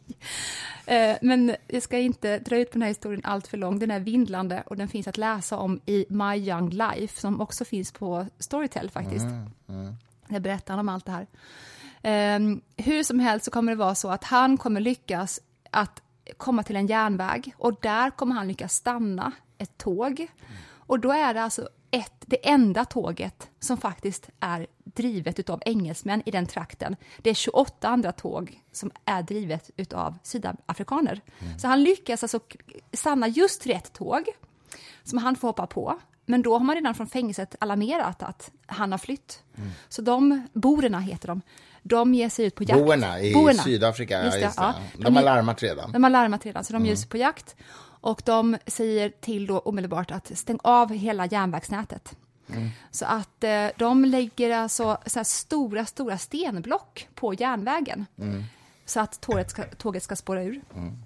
Eh, men jag ska inte dra ut på den här historien allt för lång. Den är vindlande och den finns att läsa om i My Young Life som också finns på Storytel faktiskt. Mm, mm. Jag berättar om allt det här. Um, hur som helst så kommer det vara så att han kommer lyckas att komma till en järnväg och där kommer han lyckas stanna ett tåg. Mm. Och då är det alltså ett, det enda tåget som faktiskt är drivet av engelsmän i den trakten. Det är 28 andra tåg som är drivet av sydafrikaner. Mm. Så han lyckas alltså stanna just rätt tåg som han får hoppa på. Men då har man redan från fängelset alarmerat att han har flytt. Mm. Så de, borerna heter de, de ger sig ut på jakt. Boerna i Boerna. Sydafrika, just det, just det. Ja. De, de, har larmat redan. De har larmat redan, så de mm. ger sig på jakt. Och de säger till då omedelbart att stäng av hela järnvägsnätet. Mm. Så att eh, de lägger alltså så stora, stora stenblock på järnvägen. Mm. Så att tåget ska, tåget ska spåra ur. Mm.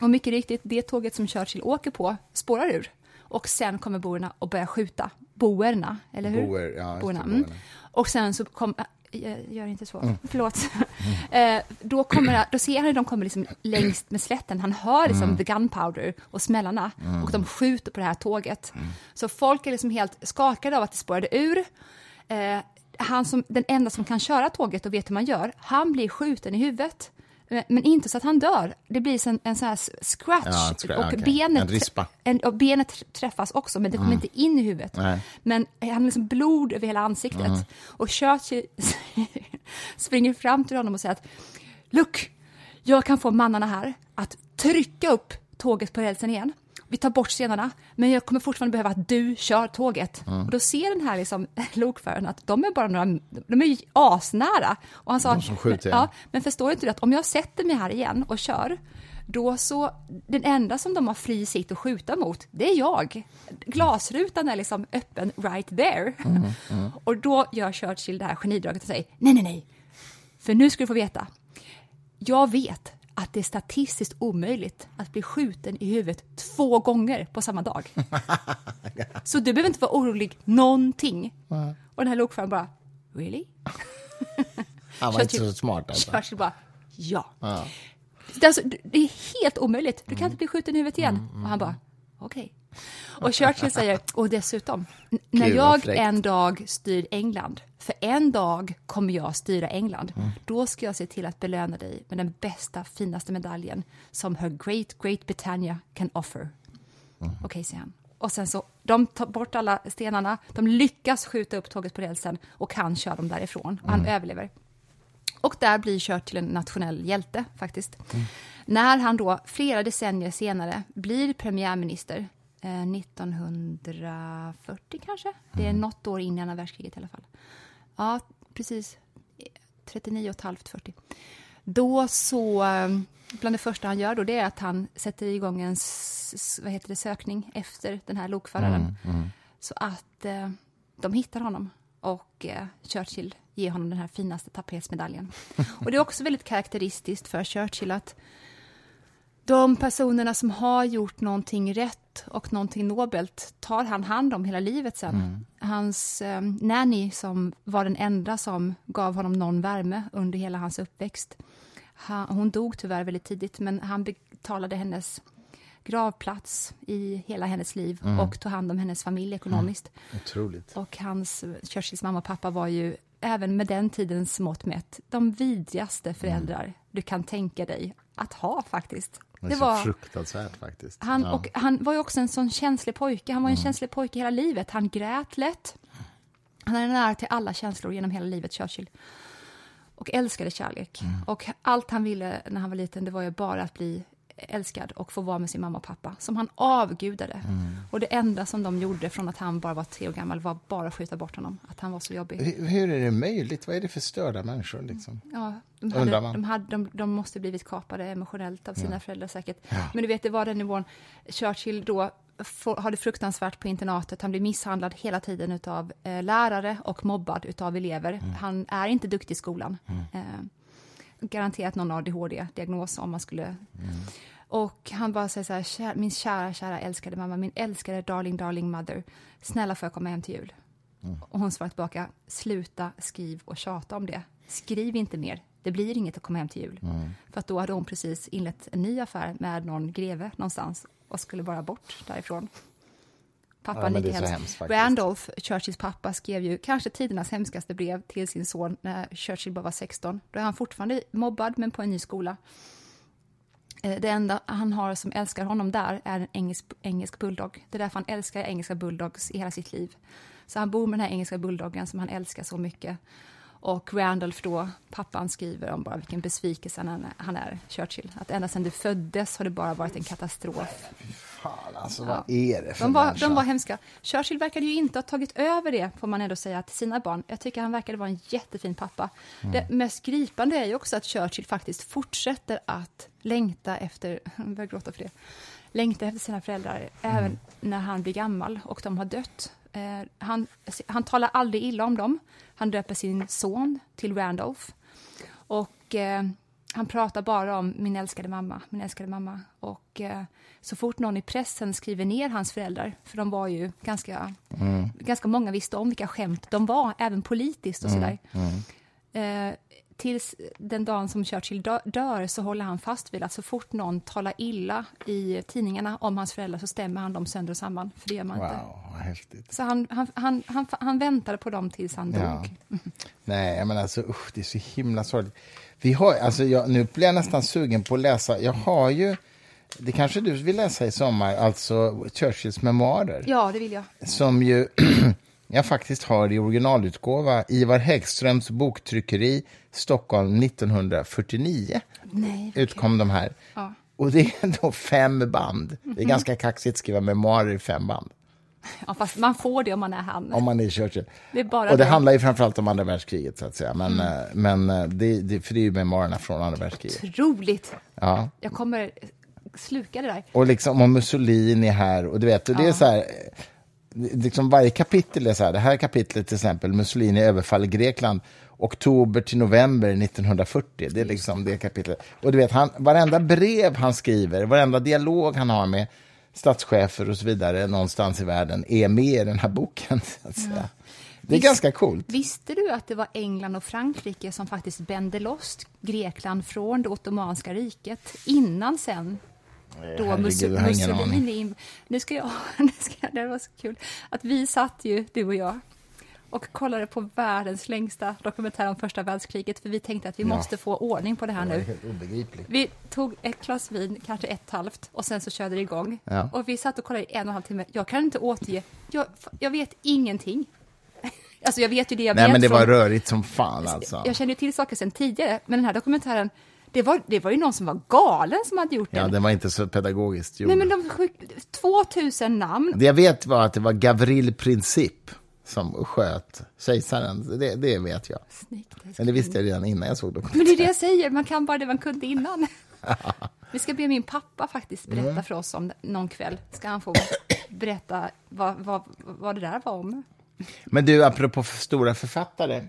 Och mycket riktigt, det tåget som Churchill åker på spårar ur. Och sen kommer boerna att börja skjuta. Boerna, eller hur? Boer, ja, boerna. Mm. Och sen så kom, gör inte så, mm. [laughs] förlåt. Mm. [laughs] eh, då, kommer, då ser han hur de kommer liksom längst med slätten, han hör liksom mm. the gunpowder och smällarna mm. och de skjuter på det här tåget. Mm. Så folk är liksom helt skakade av att det spårade ur. Eh, han som, den enda som kan köra tåget och vet hur man gör, han blir skjuten i huvudet. Eh, men inte så att han dör. Det blir en, en sån här scratch. Ja, scratch och, okay. benet, en och benet träffas också, men det kommer mm. inte in i huvudet. Nej. Men han har liksom blod över hela ansiktet. Mm. Och Churchill [laughs] springer fram till honom och säger att Look, jag kan få mannarna här att trycka upp tåget på rälsen igen vi tar bort scenerna, men jag kommer fortfarande behöva att du kör tåget. Mm. Och då ser den här liksom, [laughs] lokföraren att de är bara några, de är asnära. Och han sa, skjuter, ja. men förstår inte du att om jag sätter mig här igen och kör, då så, den enda som de har fri sitt att skjuta mot, det är jag. Glasrutan är liksom öppen right there. Mm, mm. [laughs] Och då gör Churchill det här genidraget och säger, nej, nej, nej, för nu ska du få veta, jag vet att det är statistiskt omöjligt att bli skjuten i huvudet två gånger på samma dag. [laughs] Så du behöver inte vara orolig någonting. Mm. Och den här lokföraren bara, really? [laughs] Han var inte så smart alltså. Churchill bara, ja. alltså, det är helt omöjligt. Du kan mm. inte bli skjuten i huvudet igen. Mm, och han bara, okej. Okay. Och Churchill säger, och dessutom, när jag en dag styr England, för en dag kommer jag styra England, mm. då ska jag se till att belöna dig med den bästa, finaste medaljen som Her Great Great Britannia can offer. Mm. Okej, okay, säger han. Och sen så, de tar bort alla stenarna, de lyckas skjuta upp tåget på rälsen och kan köra dem därifrån. Och han mm. överlever. Och där blir Churchill en nationell hjälte, faktiskt. Mm. När han då, flera decennier senare, blir premiärminister 1940 eh, kanske. Det är mm. något år innan andra världskriget i alla fall. Ja, precis. 39 och halvt 40. Då så, eh, bland det första han gör då, det är att han sätter igång en vad heter det, sökning efter den här lokföraren. Mm, mm. Så att eh, de hittar honom och eh, Churchill ger honom den här finaste tapetsmedaljen. [laughs] och det är också väldigt karaktäristiskt för Churchill att de personerna som har gjort någonting rätt och någonting nobelt tar han hand om hela livet sen. Mm. Hans eh, nanny, som var den enda som gav honom någon värme under hela hans uppväxt, han, hon dog tyvärr väldigt tidigt, men han betalade hennes gravplats i hela hennes liv mm. och tog hand om hennes familj ekonomiskt. Mm. Otroligt. Och hans, Churchills mamma och pappa var ju, även med den tidens mått mätt, de vidrigaste föräldrar mm. du kan tänka dig att ha faktiskt. Det, det var fruktansvärt faktiskt. Han, ja. och han var ju också en sån känslig pojke. Han var en mm. känslig pojke hela livet. Han grät lätt. Han hade nära till alla känslor genom hela livet, Churchill. Och älskade kärlek. Mm. Och allt han ville när han var liten, det var ju bara att bli älskad och få vara med sin mamma och pappa, som han avgudade. Mm. Och det enda som de gjorde från att han bara var tre år gammal var bara att skjuta bort honom, att han var så jobbig. Hur, hur är det möjligt? Vad är det för störda människor? Liksom? Ja, de, hade, de, hade, de, de måste blivit kapade emotionellt av sina ja. föräldrar säkert. Ja. Men du vet, det var den nivån. Churchill då har det fruktansvärt på internatet. Han blir misshandlad hela tiden av eh, lärare och mobbad av elever. Mm. Han är inte duktig i skolan. Mm. Eh, garanterat någon ADHD-diagnos om man skulle... Mm. Och han bara säger så här, kär, min kära, kära älskade mamma, min älskade darling, darling mother, snälla får jag komma hem till jul? Mm. Och hon svarar tillbaka, sluta, skriv och tjata om det. Skriv inte mer, det blir inget att komma hem till jul. Mm. För då hade hon precis inlett en ny affär med någon greve någonstans och skulle bara bort därifrån. Pappan Ja, hemskt. hemskt. Randolph, Churchills pappa, skrev ju kanske tidernas hemskaste brev till sin son när Churchill bara var 16. Då är han fortfarande mobbad, men på en ny skola. Eh, det enda han har som älskar honom där är en engelsk, engelsk bulldog. Det är därför han älskar engelska bulldogs i hela sitt liv. Så han bor med den här engelska bulldoggen som han älskar så mycket. Och Randolph då, pappan skriver om bara vilken besvikelse han är, han är, Churchill. Att ända sedan du föddes har det bara varit en katastrof. Fan, alltså vad är det för De var, människa? de var hemska. Churchill verkade ju inte ha tagit över det, får man ändå säga, till sina barn. Jag tycker han verkade vara en jättefin pappa. Mm. Det mest gripande är ju också att Churchill faktiskt fortsätter att längta efter, [laughs] jag börjar gråta för det, längta efter sina föräldrar, Mm. även när han blir gammal och de har dött. Eh, han, han talar aldrig illa om dem. Han döper sin son till Randolph. Och eh, han pratar bara om min älskade mamma, min älskade mamma. Och eh, så fort någon i pressen skriver ner hans föräldrar, för de var ju ganska, ganska många visste om vilka skämt de var, även politiskt och sådär. Eh, tills den dagen som Churchill dö- dör så håller han fast vid att så fort någon talar illa i tidningarna om hans föräldrar så stämmer han dem sönder och samman, för det gör man inte. Wow, vad häftigt. Så han, han, han, han, han väntade på dem tills han Ja. dog. [laughs] Nej, menar alltså, usch, det är så himla sorgligt. Vi har, alltså, jag, nu blir jag nästan sugen på att läsa. Jag har ju, det kanske du vill läsa i sommar, alltså Churchills memoarer. Ja, det vill jag. Som ju [clears throat] jag faktiskt har i originalutgåva. Ivar Häggströms boktryckeri, Stockholm 1949. Nej, Utkom de här. Ja. Och det är då fem band. Det är ganska kaxigt att skriva memoarer i fem band. Ja, fast man får det om man är han. Om man är Churchill. Det är bara och det det. handlar ju framförallt om andra världskriget, så att säga. Men, Mm. eh, men eh, det, det, för det är ju memoarerna från andra världskriget. Otroligt. Ja. Jag kommer sluka det där. Och liksom om Mussolini här, och du vet, och det är Ja. så här, liksom varje kapitel är så här, det här kapitlet till exempel, Mussolini överfaller Grekland, oktober till november 1940, det är liksom det kapitlet. Och du vet, han, varenda brev han skriver, varenda dialog han har med statschefer och så vidare någonstans i världen är med i den här boken, så att säga. Det är Visst- ganska coolt. Visste du att det var England och Frankrike som faktiskt bände loss Grekland från det ottomanska riket innan sen då ingen aning. Mussolini... Nu ska jag... [laughs] Nu ska det var så kul. Att vi satt ju, du och jag, och kollade på världens längsta dokumentär om första världskriget, för vi tänkte att vi Ja. måste få ordning på det här Det nu. Vi tog ett glas vin, kanske ett halvt, och sen så körde det igång. Ja. Och vi satt och kollade i en och en halv timme. Jag kan inte återge, jag, jag vet ingenting. [laughs] Alltså jag vet ju det jag Nej, vet men det från, var rörigt som fan alltså. Jag känner ju till saker sedan tidigare, men den här dokumentären, det var, det var ju någon som var galen som hade gjort Ja, den. den var inte så pedagogiskt gjord. Nej men de skick, 2000 namn. Det jag vet var att det var Gavril Princip som sköt kejsaren. Det, det vet jag. Snyggt, Men det visste jag redan innan jag såg Men det är dokumentären. det jag säger, man kan bara det man kunde innan. [laughs] Vi ska be min pappa faktiskt berätta Mm. för oss om någon kväll. Ska han få berätta vad, vad, vad det där var om. Men du, apropå stora författare.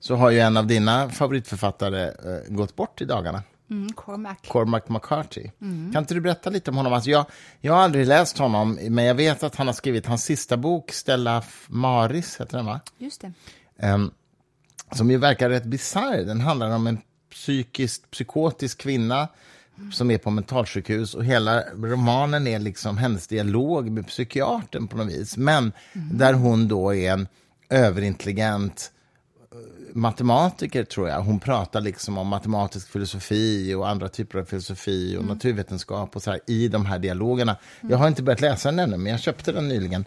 Så har ju en av dina favoritförfattare eh, gått bort i dagarna. Mm, Cormac. Cormac McCarthy. Kan inte du berätta lite om honom? Alltså jag, jag har aldrig läst honom, men jag vet att han har skrivit hans sista bok, Stella Maris, heter den va? Just det. Ehm, som ju verkar rätt bisarr. Den handlar om en psykiskt psykotisk kvinna som är på mentalsjukhus och hela romanen är liksom hennes dialog med psykiatern på något vis. Men där hon då är en överintelligent matematiker, tror jag. Hon pratar liksom om matematisk filosofi och andra typer av filosofi och naturvetenskap och så här, i de här dialogerna. Jag har inte börjat läsa den ännu, men jag köpte den nyligen.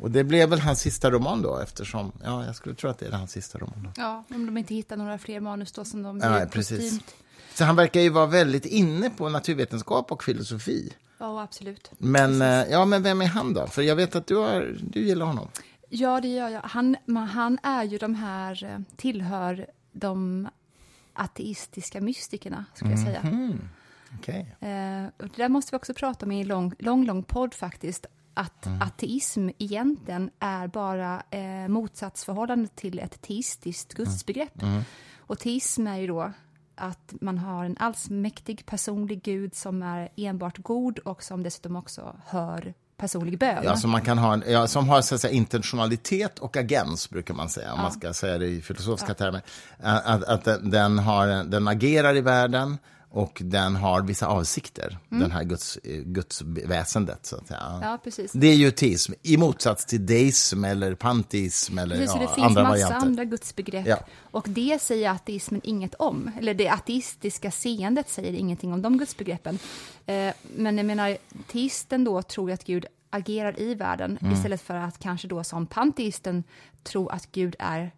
Och det blev väl hans sista roman då, eftersom, ja, jag skulle tro att det är hans sista roman. Då. Ja, om de inte hittar några fler manus då som de Ja, precis. Så han verkar ju vara väldigt inne på naturvetenskap och filosofi. Ja, absolut. Men, eh, ja, men vem är han då? För jag vet att du, har, du gillar honom. Ja, det gör jag. Han, men han är ju de här, eh, tillhör de ateistiska mystikerna, skulle jag säga. Okej. Eh, och det där måste vi också prata om i en lång, lång, lång podd faktiskt. Att ateism egentligen är bara eh, motsatsförhållande till ett teistiskt gudsbegrepp. Och teism är ju då att man har en allsmäktig personlig gud som är enbart god och som dessutom också hör personlig bön. Ja, som, man kan ha en, ja, som har så att säga, intentionalitet och agens, brukar man säga, om man ska säga det i filosofiska termer. Att, att den, den, har, den agerar i världen och den har vissa avsikter, den här guds, eh, gudsväsendet. Så att säga. Ja, precis. Det är ju teism, i motsats till deism eller panteism eller Precis, ja, det finns andra massa varianter. andra gudsbegrepp. Ja. Och det säger ateismen inget om. Eller det ateistiska seendet säger ingenting om de gudsbegreppen. Eh, men jag menar, teisten då tror att Gud agerar i världen Mm. istället för att kanske då som panteisten tro att Gud är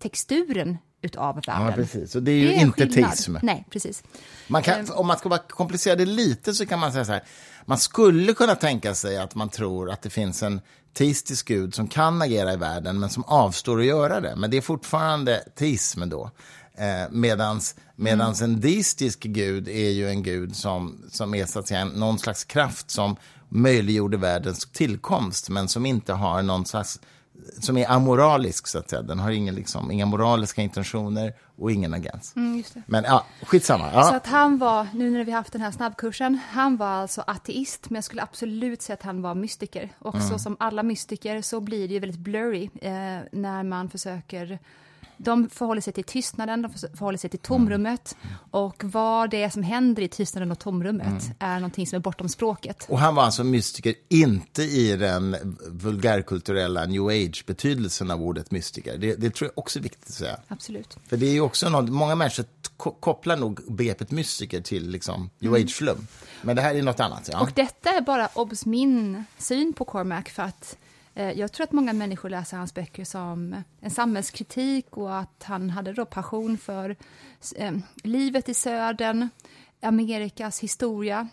texturen utav världen. Ja, precis. Och det är ju Det är inte teism. Nej, precis. Man kan, om man ska bara komplicera det lite så kan man säga så här. Man skulle kunna tänka sig att man tror att det finns en teistisk gud som kan agera i världen men som avstår att göra det. Men det är fortfarande teism då. Eh, medans, medans en deistisk gud är ju en gud som, som är så att säga, någon slags kraft som möjliggjorde världens tillkomst men som inte har någon slags som är amoralisk, så att säga. Den har ingen, liksom, inga moraliska intentioner och ingen agens. Mm. Men ja, skitsamma. Ja. Så att han var, nu när vi haft den här snabbkursen, han var alltså ateist, men jag skulle absolut säga att han var mystiker. Och Mm. så som alla mystiker så blir det ju väldigt blurry eh, när man försöker de förhåller sig till tystnaden, de förhåller sig till tomrummet. Mm. Och vad det är som händer i tystnaden och tomrummet är någonting som är bortom språket. Och han var alltså mystiker, inte i den vulgärkulturella new age-betydelsen av ordet mystiker. Det, det tror jag också är viktigt att säga. Absolut. För det är ju också något, många människor ko- kopplar nog begreppet mystiker till liksom new age-flum. Men det här är något annat. Ja. Och detta är bara obs min syn på Cormac för att jag tror att många människor läser hans böcker som en samhällskritik och att han hade då passion för eh, livet i södern, Amerikas historia,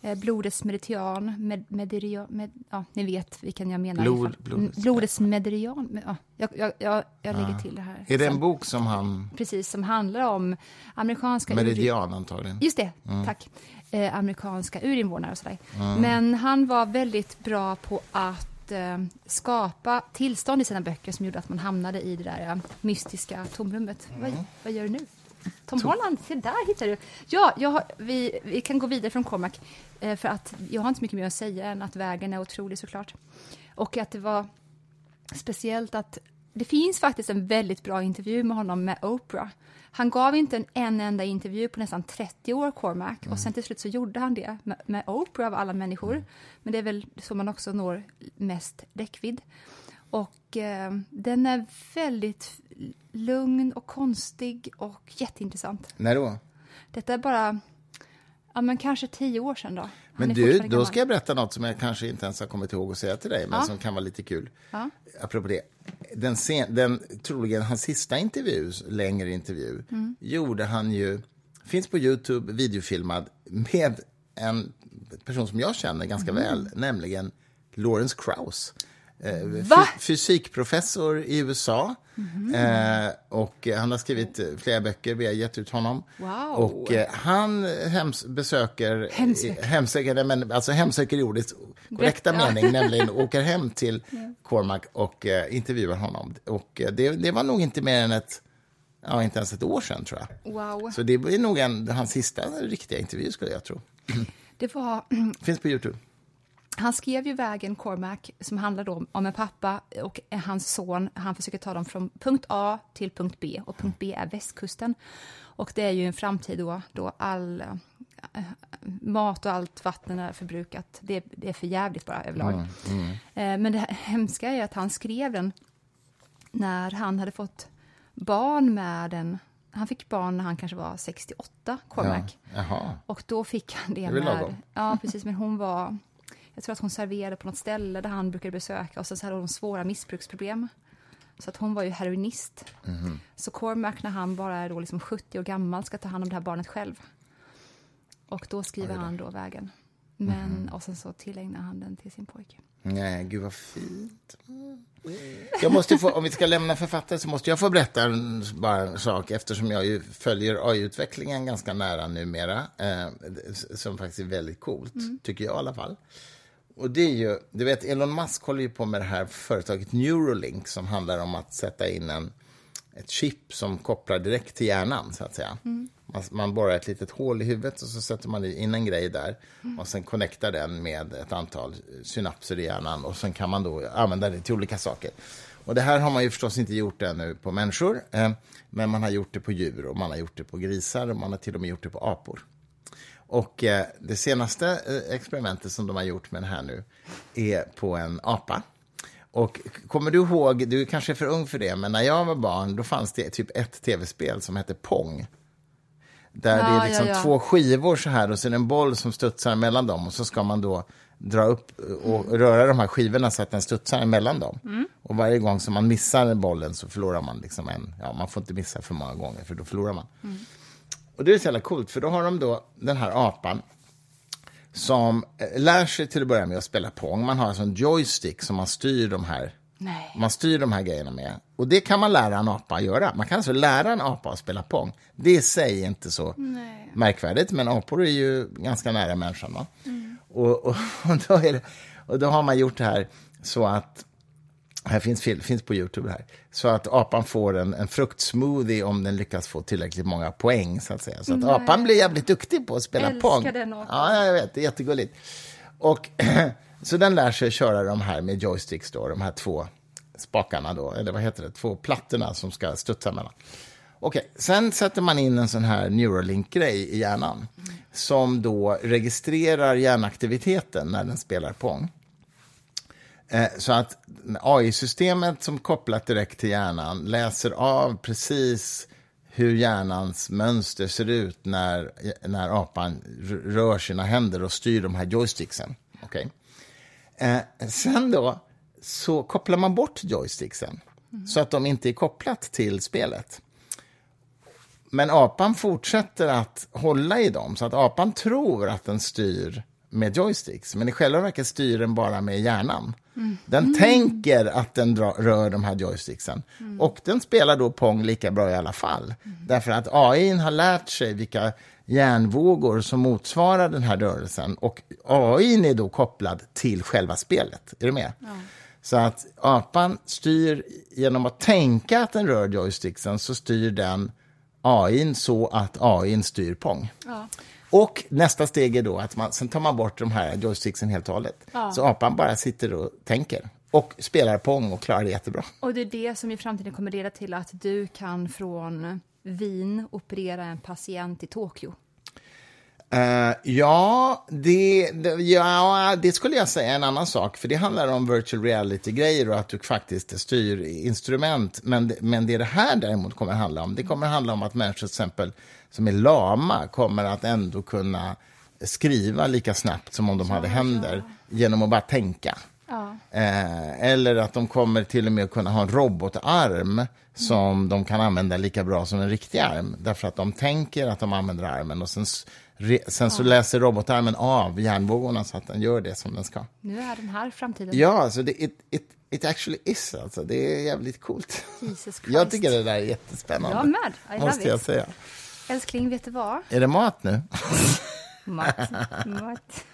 eh, blodets meridian, med, mederian, med, ja, ni vet vilken jag menar. Blod- blodets- Mm, blodets men, Ja, jag, jag, jag, jag lägger till det här. Är det en bok som han... Precis, som handlar om amerikanska... Meridian antagligen. Just det, tack. Eh, amerikanska urinvånare och sådär. Men han var väldigt bra på att eh, skapa tillstånd i sina böcker som gjorde att man hamnade i det där eh, mystiska tomrummet. Vad, vad gör du nu? Tom Holland, se där hittar du. Ja, jag vi, vi kan gå vidare från Cormac, eh, för att jag har inte så mycket mer att säga än att vägen är otrolig såklart. Och att det var speciellt att det finns faktiskt en väldigt bra intervju med honom med Oprah. Han gav inte en, en enda intervju på nästan 30 år, Cormac, och sen till slut så gjorde han det med, med Oprah av alla människor. Men det är väl så man också når mest räckvidd. Och eh, den är väldigt lugn och konstig och jätteintressant. När då? Detta är bara, ja men kanske tio år sedan då. Han Men du, då gammal. ska jag berätta något som jag kanske inte ens har kommit ihåg att säga till dig, men Ja. som kan vara lite kul. Ja. Apropå det. Den, sen, den troligen hans sista intervju, längre intervju, Mm. gjorde han ju, finns på Youtube, videofilmad, med en person som jag känner ganska Mm. väl, nämligen Lawrence Krauss. Eh, Va? fy- fysikprofessor i USA. Mhm. Eh, och eh, han har skrivit eh, flera böcker, vi har gett ut honom. Wow. Och eh, han hems besöker, Hemsöker. hemsöker, men, alltså hemsöker i ordets korrekta Berätta. mening, nämligen [laughs] åker hem till Cormac och eh, intervjuar honom. Och det, det var nog inte mer än ett, ja inte ens ett år sedan tror jag. Wow. Så det är nog en, hans sista riktiga intervju skulle jag tro. Det var Finns på Youtube. Han skrev ju Vägen Cormac som handlar då om en pappa och hans son. Han försöker ta dem från punkt A till punkt B och punkt B är västkusten. Och det är ju en framtid då, då all eh, mat och allt vatten är förbrukat. Det, det är för jävligt bara överlag. Eh, men det hemska är att han skrev den när han hade fått barn med en... Han fick barn när han kanske var 68, Cormac. Ja. Och då fick han det väl med... Ja, precis. Men hon var... Jag tror att hon serverade på något ställe där han brukade besöka och så hade hon svåra missbruksproblem. Så att hon var ju heroinist. Mhm. Så Cormac, när han bara är då liksom 70 år gammal, ska ta hand om det här barnet själv. Och då skriver han då vägen. Men, Mhm. Och sen så tillägnar han den till sin pojke. Nej, gud vad fint. Jag måste få, om vi ska lämna författare så måste jag få berätta en, bara en sak eftersom jag ju följer AI-utvecklingen ganska nära numera. Eh, som faktiskt är väldigt coolt, tycker jag i alla fall. Och det är ju, du vet Elon Musk håller ju på med det här företaget Neuralink som handlar om att sätta in en, ett chip som kopplar direkt till hjärnan så att säga. Man, man borrar ett litet hål i huvudet och så sätter man in en grej där och sen connectar den med ett antal synapser i hjärnan och sen kan man då använda det till olika saker. Och det här har man ju förstås inte gjort ännu på människor, eh, men man har gjort det på djur och man har gjort det på grisar och man har till och med gjort det på apor. Och eh, det senaste eh, experimentet som de har gjort med det här nu är på en apa. Och kommer du ihåg, du är kanske är för ung för det, men när jag var barn då fanns det typ ett tv-spel som hette Pong. Där Ja, det är liksom ja, ja. två skivor så här och så är det en boll som studsar mellan dem och så ska man då dra upp och röra de här skivorna så att den studsar emellan dem. Mm. Och varje gång som man missar bollen så förlorar man liksom en, ja man får inte missa för många gånger för då förlorar man. Mm. Och det är så jävla coolt för då har de då den här apan som eh, lär sig till att börja med att spela Pong. Man har alltså en joystick som man styr de här Nej. man styr de här grejerna med. Och det kan man lära en apa att göra. Man kan alltså lära en apa att spela Pong. Det i sig är inte så Nej. märkvärdigt, men apor är ju ganska nära människan. Va? Och, och, [laughs] och, då det, och då har man gjort det här så att här finns, finns på Youtube här. Så att apan får en, en fruktsmoothie om den lyckas få tillräckligt många poäng. Så att säga. Så att apan blir jävligt duktig på att spela Älskar Pong. den apan. Ja, jag vet. Det är jättegulligt. Och, [clears throat] så den lär sig köra de här med joysticks, då, de här två spakarna, då, eller vad heter det, två plattorna som ska studsa mellan. Okej, sen sätter man in en sån här Neuralink-grej i hjärnan som då registrerar hjärnaktiviteten när den spelar Pong. Eh, Så att AI-systemet som kopplat direkt till hjärnan läser av precis hur hjärnans mönster ser ut när, när apan rör sina händer och styr de här joysticksen. Okej? Eh, sen då så kopplar man bort joysticksen så att de inte är kopplat till spelet. Men apan fortsätter att hålla i dem, så att apan tror att den styr med joysticks, men i själva verket styr den bara med hjärnan. Den tänker att den dra, rör de här joysticksen. Och den spelar då Pong lika bra i alla fall. Därför att AI har lärt sig vilka hjärnvågor som motsvarar den här rörelsen. Och AI är då kopplad till själva spelet. Är du med? Så att apan styr genom att tänka att den rör joysticksen så styr den AI så att AI styr Pong. Ja. Och nästa steg är då att man, sen tar man bort de här joysticksen helt och hållet. Ja. Så apan bara sitter och tänker och spelar Pong och klarar det jättebra. Och det är det som i framtiden kommer leda till att du kan från Wien operera en patient i Tokyo. Eh, ja, det, det, ja, det skulle jag säga är en annan sak. För det handlar om virtual reality-grejer och att du faktiskt styr instrument. Men, men det det här däremot kommer handla om, det kommer handla om att människor till exempel som är lama kommer att ändå kunna skriva lika snabbt som om de hade händer genom att bara tänka. Ja. Eh, eller att de kommer till och med att kunna ha en robotarm som de kan använda lika bra som en riktig arm. Därför att de tänker att de använder armen och sen, sen så läser robotarmen av hjärnvågorna så att den gör det som den ska. Nu är den här framtiden. Ja, alltså det, it, it, it actually is. Alltså. Det är jävligt coolt. [laughs] Jag tycker det där är jättespännande. Jag med. I måste jag it. säga. Älskling, vet du vad? Är det mat nu? [laughs] Matt. Matt.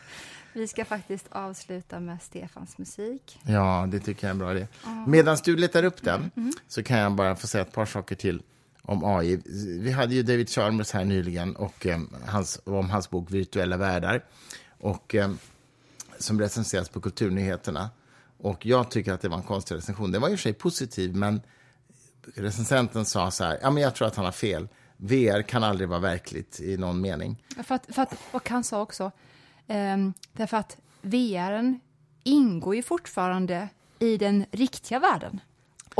Vi ska faktiskt avsluta med Stefans musik. Ja, det tycker jag är en bra idé. Medan du letar upp den Mm. så kan jag bara få säga ett par saker till om AI. Vi hade ju David Chalmers här nyligen och eh, hans, om hans bok Virtuella världar och, eh, som recenseras på Kulturnyheterna. Och jag tycker att det var en konstig recension. Den var i och för sig positiv, men recensenten sa så här, ja men jag tror att han har fel. VR kan aldrig vara verkligt i någon mening. För att, för att, och han sa också, ehm, därför att VR ingår ju fortfarande i den riktiga världen.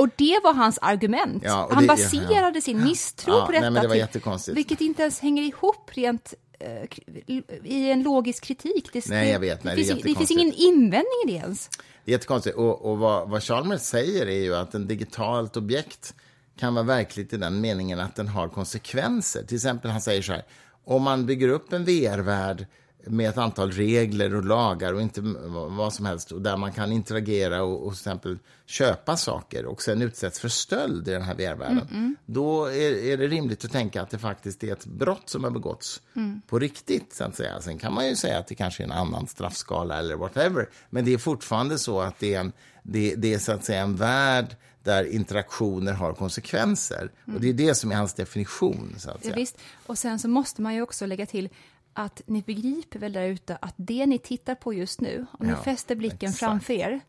Och det var hans argument. Ja, han det- baserade ja. sin misstro Ja, på nej, detta. men det var jättekonstigt. Vilket inte ens hänger ihop rent eh, i en logisk kritik. Det, Nej, jag vet. Nej, det, finns, det finns ingen invändning i det ens. Det är jättekonstigt. Och, och vad, vad Chalmers säger är ju att en digitalt objekt kan vara verkligt i den meningen att den har konsekvenser. Till exempel, han säger så här, om man bygger upp en VR-värld med ett antal regler och lagar och inte vad som helst och där man kan interagera och, och till exempel köpa saker och sen utsätts för stöld i den här VR-världen. Då är, är det rimligt att tänka att det faktiskt är ett brott som har begåtts på riktigt. Så att säga. Sen kan man ju säga att det kanske är en annan straffskala eller whatever. Men det är fortfarande så att det är en, det, det är så att säga en värld där interaktioner har konsekvenser. Och det är det som är hans definition. Så att säga. Ja, visst. Och sen så måste man ju också lägga till att ni begriper väl där ute att det ni tittar på just nu, om ni Ja, fäster blicken exakt. framför er,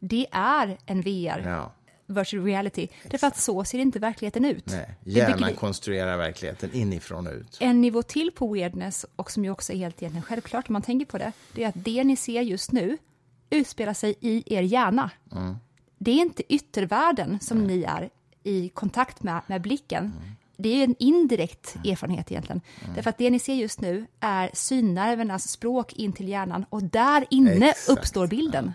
det är en VR, Ja. virtual reality. Därför att så ser inte verkligheten ut. Nej, hjärnan konstruerar verkligheten inifrån och ut. En nivå till på weirdness, och som ju också är helt egentligen självklart om man tänker på det, det är att det ni ser just nu utspelar sig i er hjärna. Mm. Det är inte yttervärlden som ni är i kontakt med, med blicken. Mm. Det är en indirekt erfarenhet egentligen. Därför att det ni ser just nu är synnervernas språk in till hjärnan och där inne Exakt. uppstår bilden.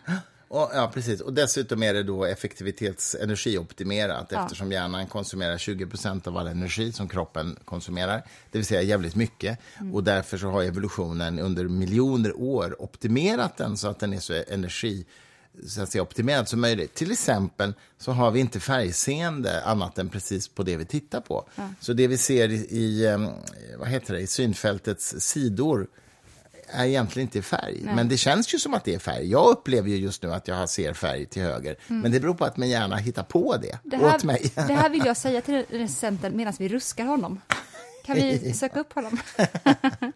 Och, ja, precis. Och dessutom är det då effektivitets energioptimerat eftersom hjärnan konsumerar 20% av all energi som kroppen konsumerar, det vill säga jävligt mycket. Och därför så har evolutionen under miljoner år optimerat den så att den är så energi så att säga, optimerad som möjligt. Till exempel så har vi inte färgseende annat än precis på det vi tittar på. Så det vi ser i, i, vad heter det, i synfältets sidor är egentligen inte färg, men det känns ju som att det är färg. Jag upplever ju just nu att jag ser färg till höger, men det beror på att min hjärna hittar på det, Det här, åt mig. det här vill jag säga till recensenten medan vi ruskar honom. Kan vi [laughs] söka upp honom? [laughs]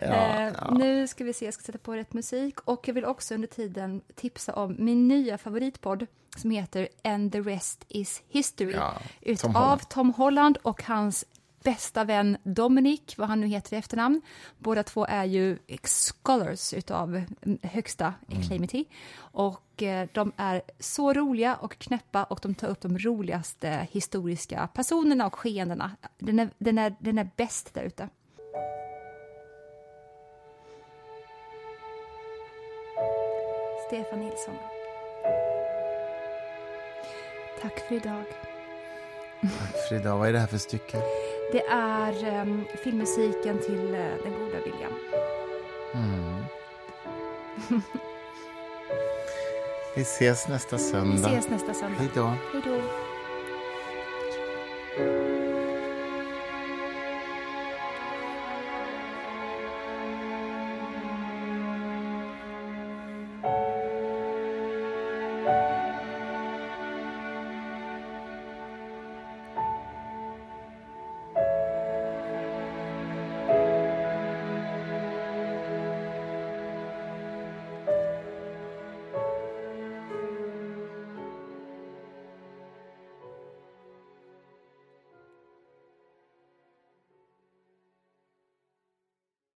eh, Nu ska vi se, jag ska sätta på rätt musik. Och jag vill också under tiden tipsa om min nya favoritpodd som heter And the rest is history. Ja, utav. Tom Holland och hans bästa vän Dominic, vad han nu heter i efternamn. Båda två är ju scholars utav högsta acclaimity. Och eh, de är så roliga och knäppa och de tar upp de roligaste historiska personerna och skeendena. Den är, den är, den är bäst där ute. Stefan Nilsson. Tack för idag. Frida, vad är det här för stycke? Det är um, filmmusiken till eh, Den goda viljan. [laughs] Vi ses nästa Vi söndag. ses nästa söndag. Hej då.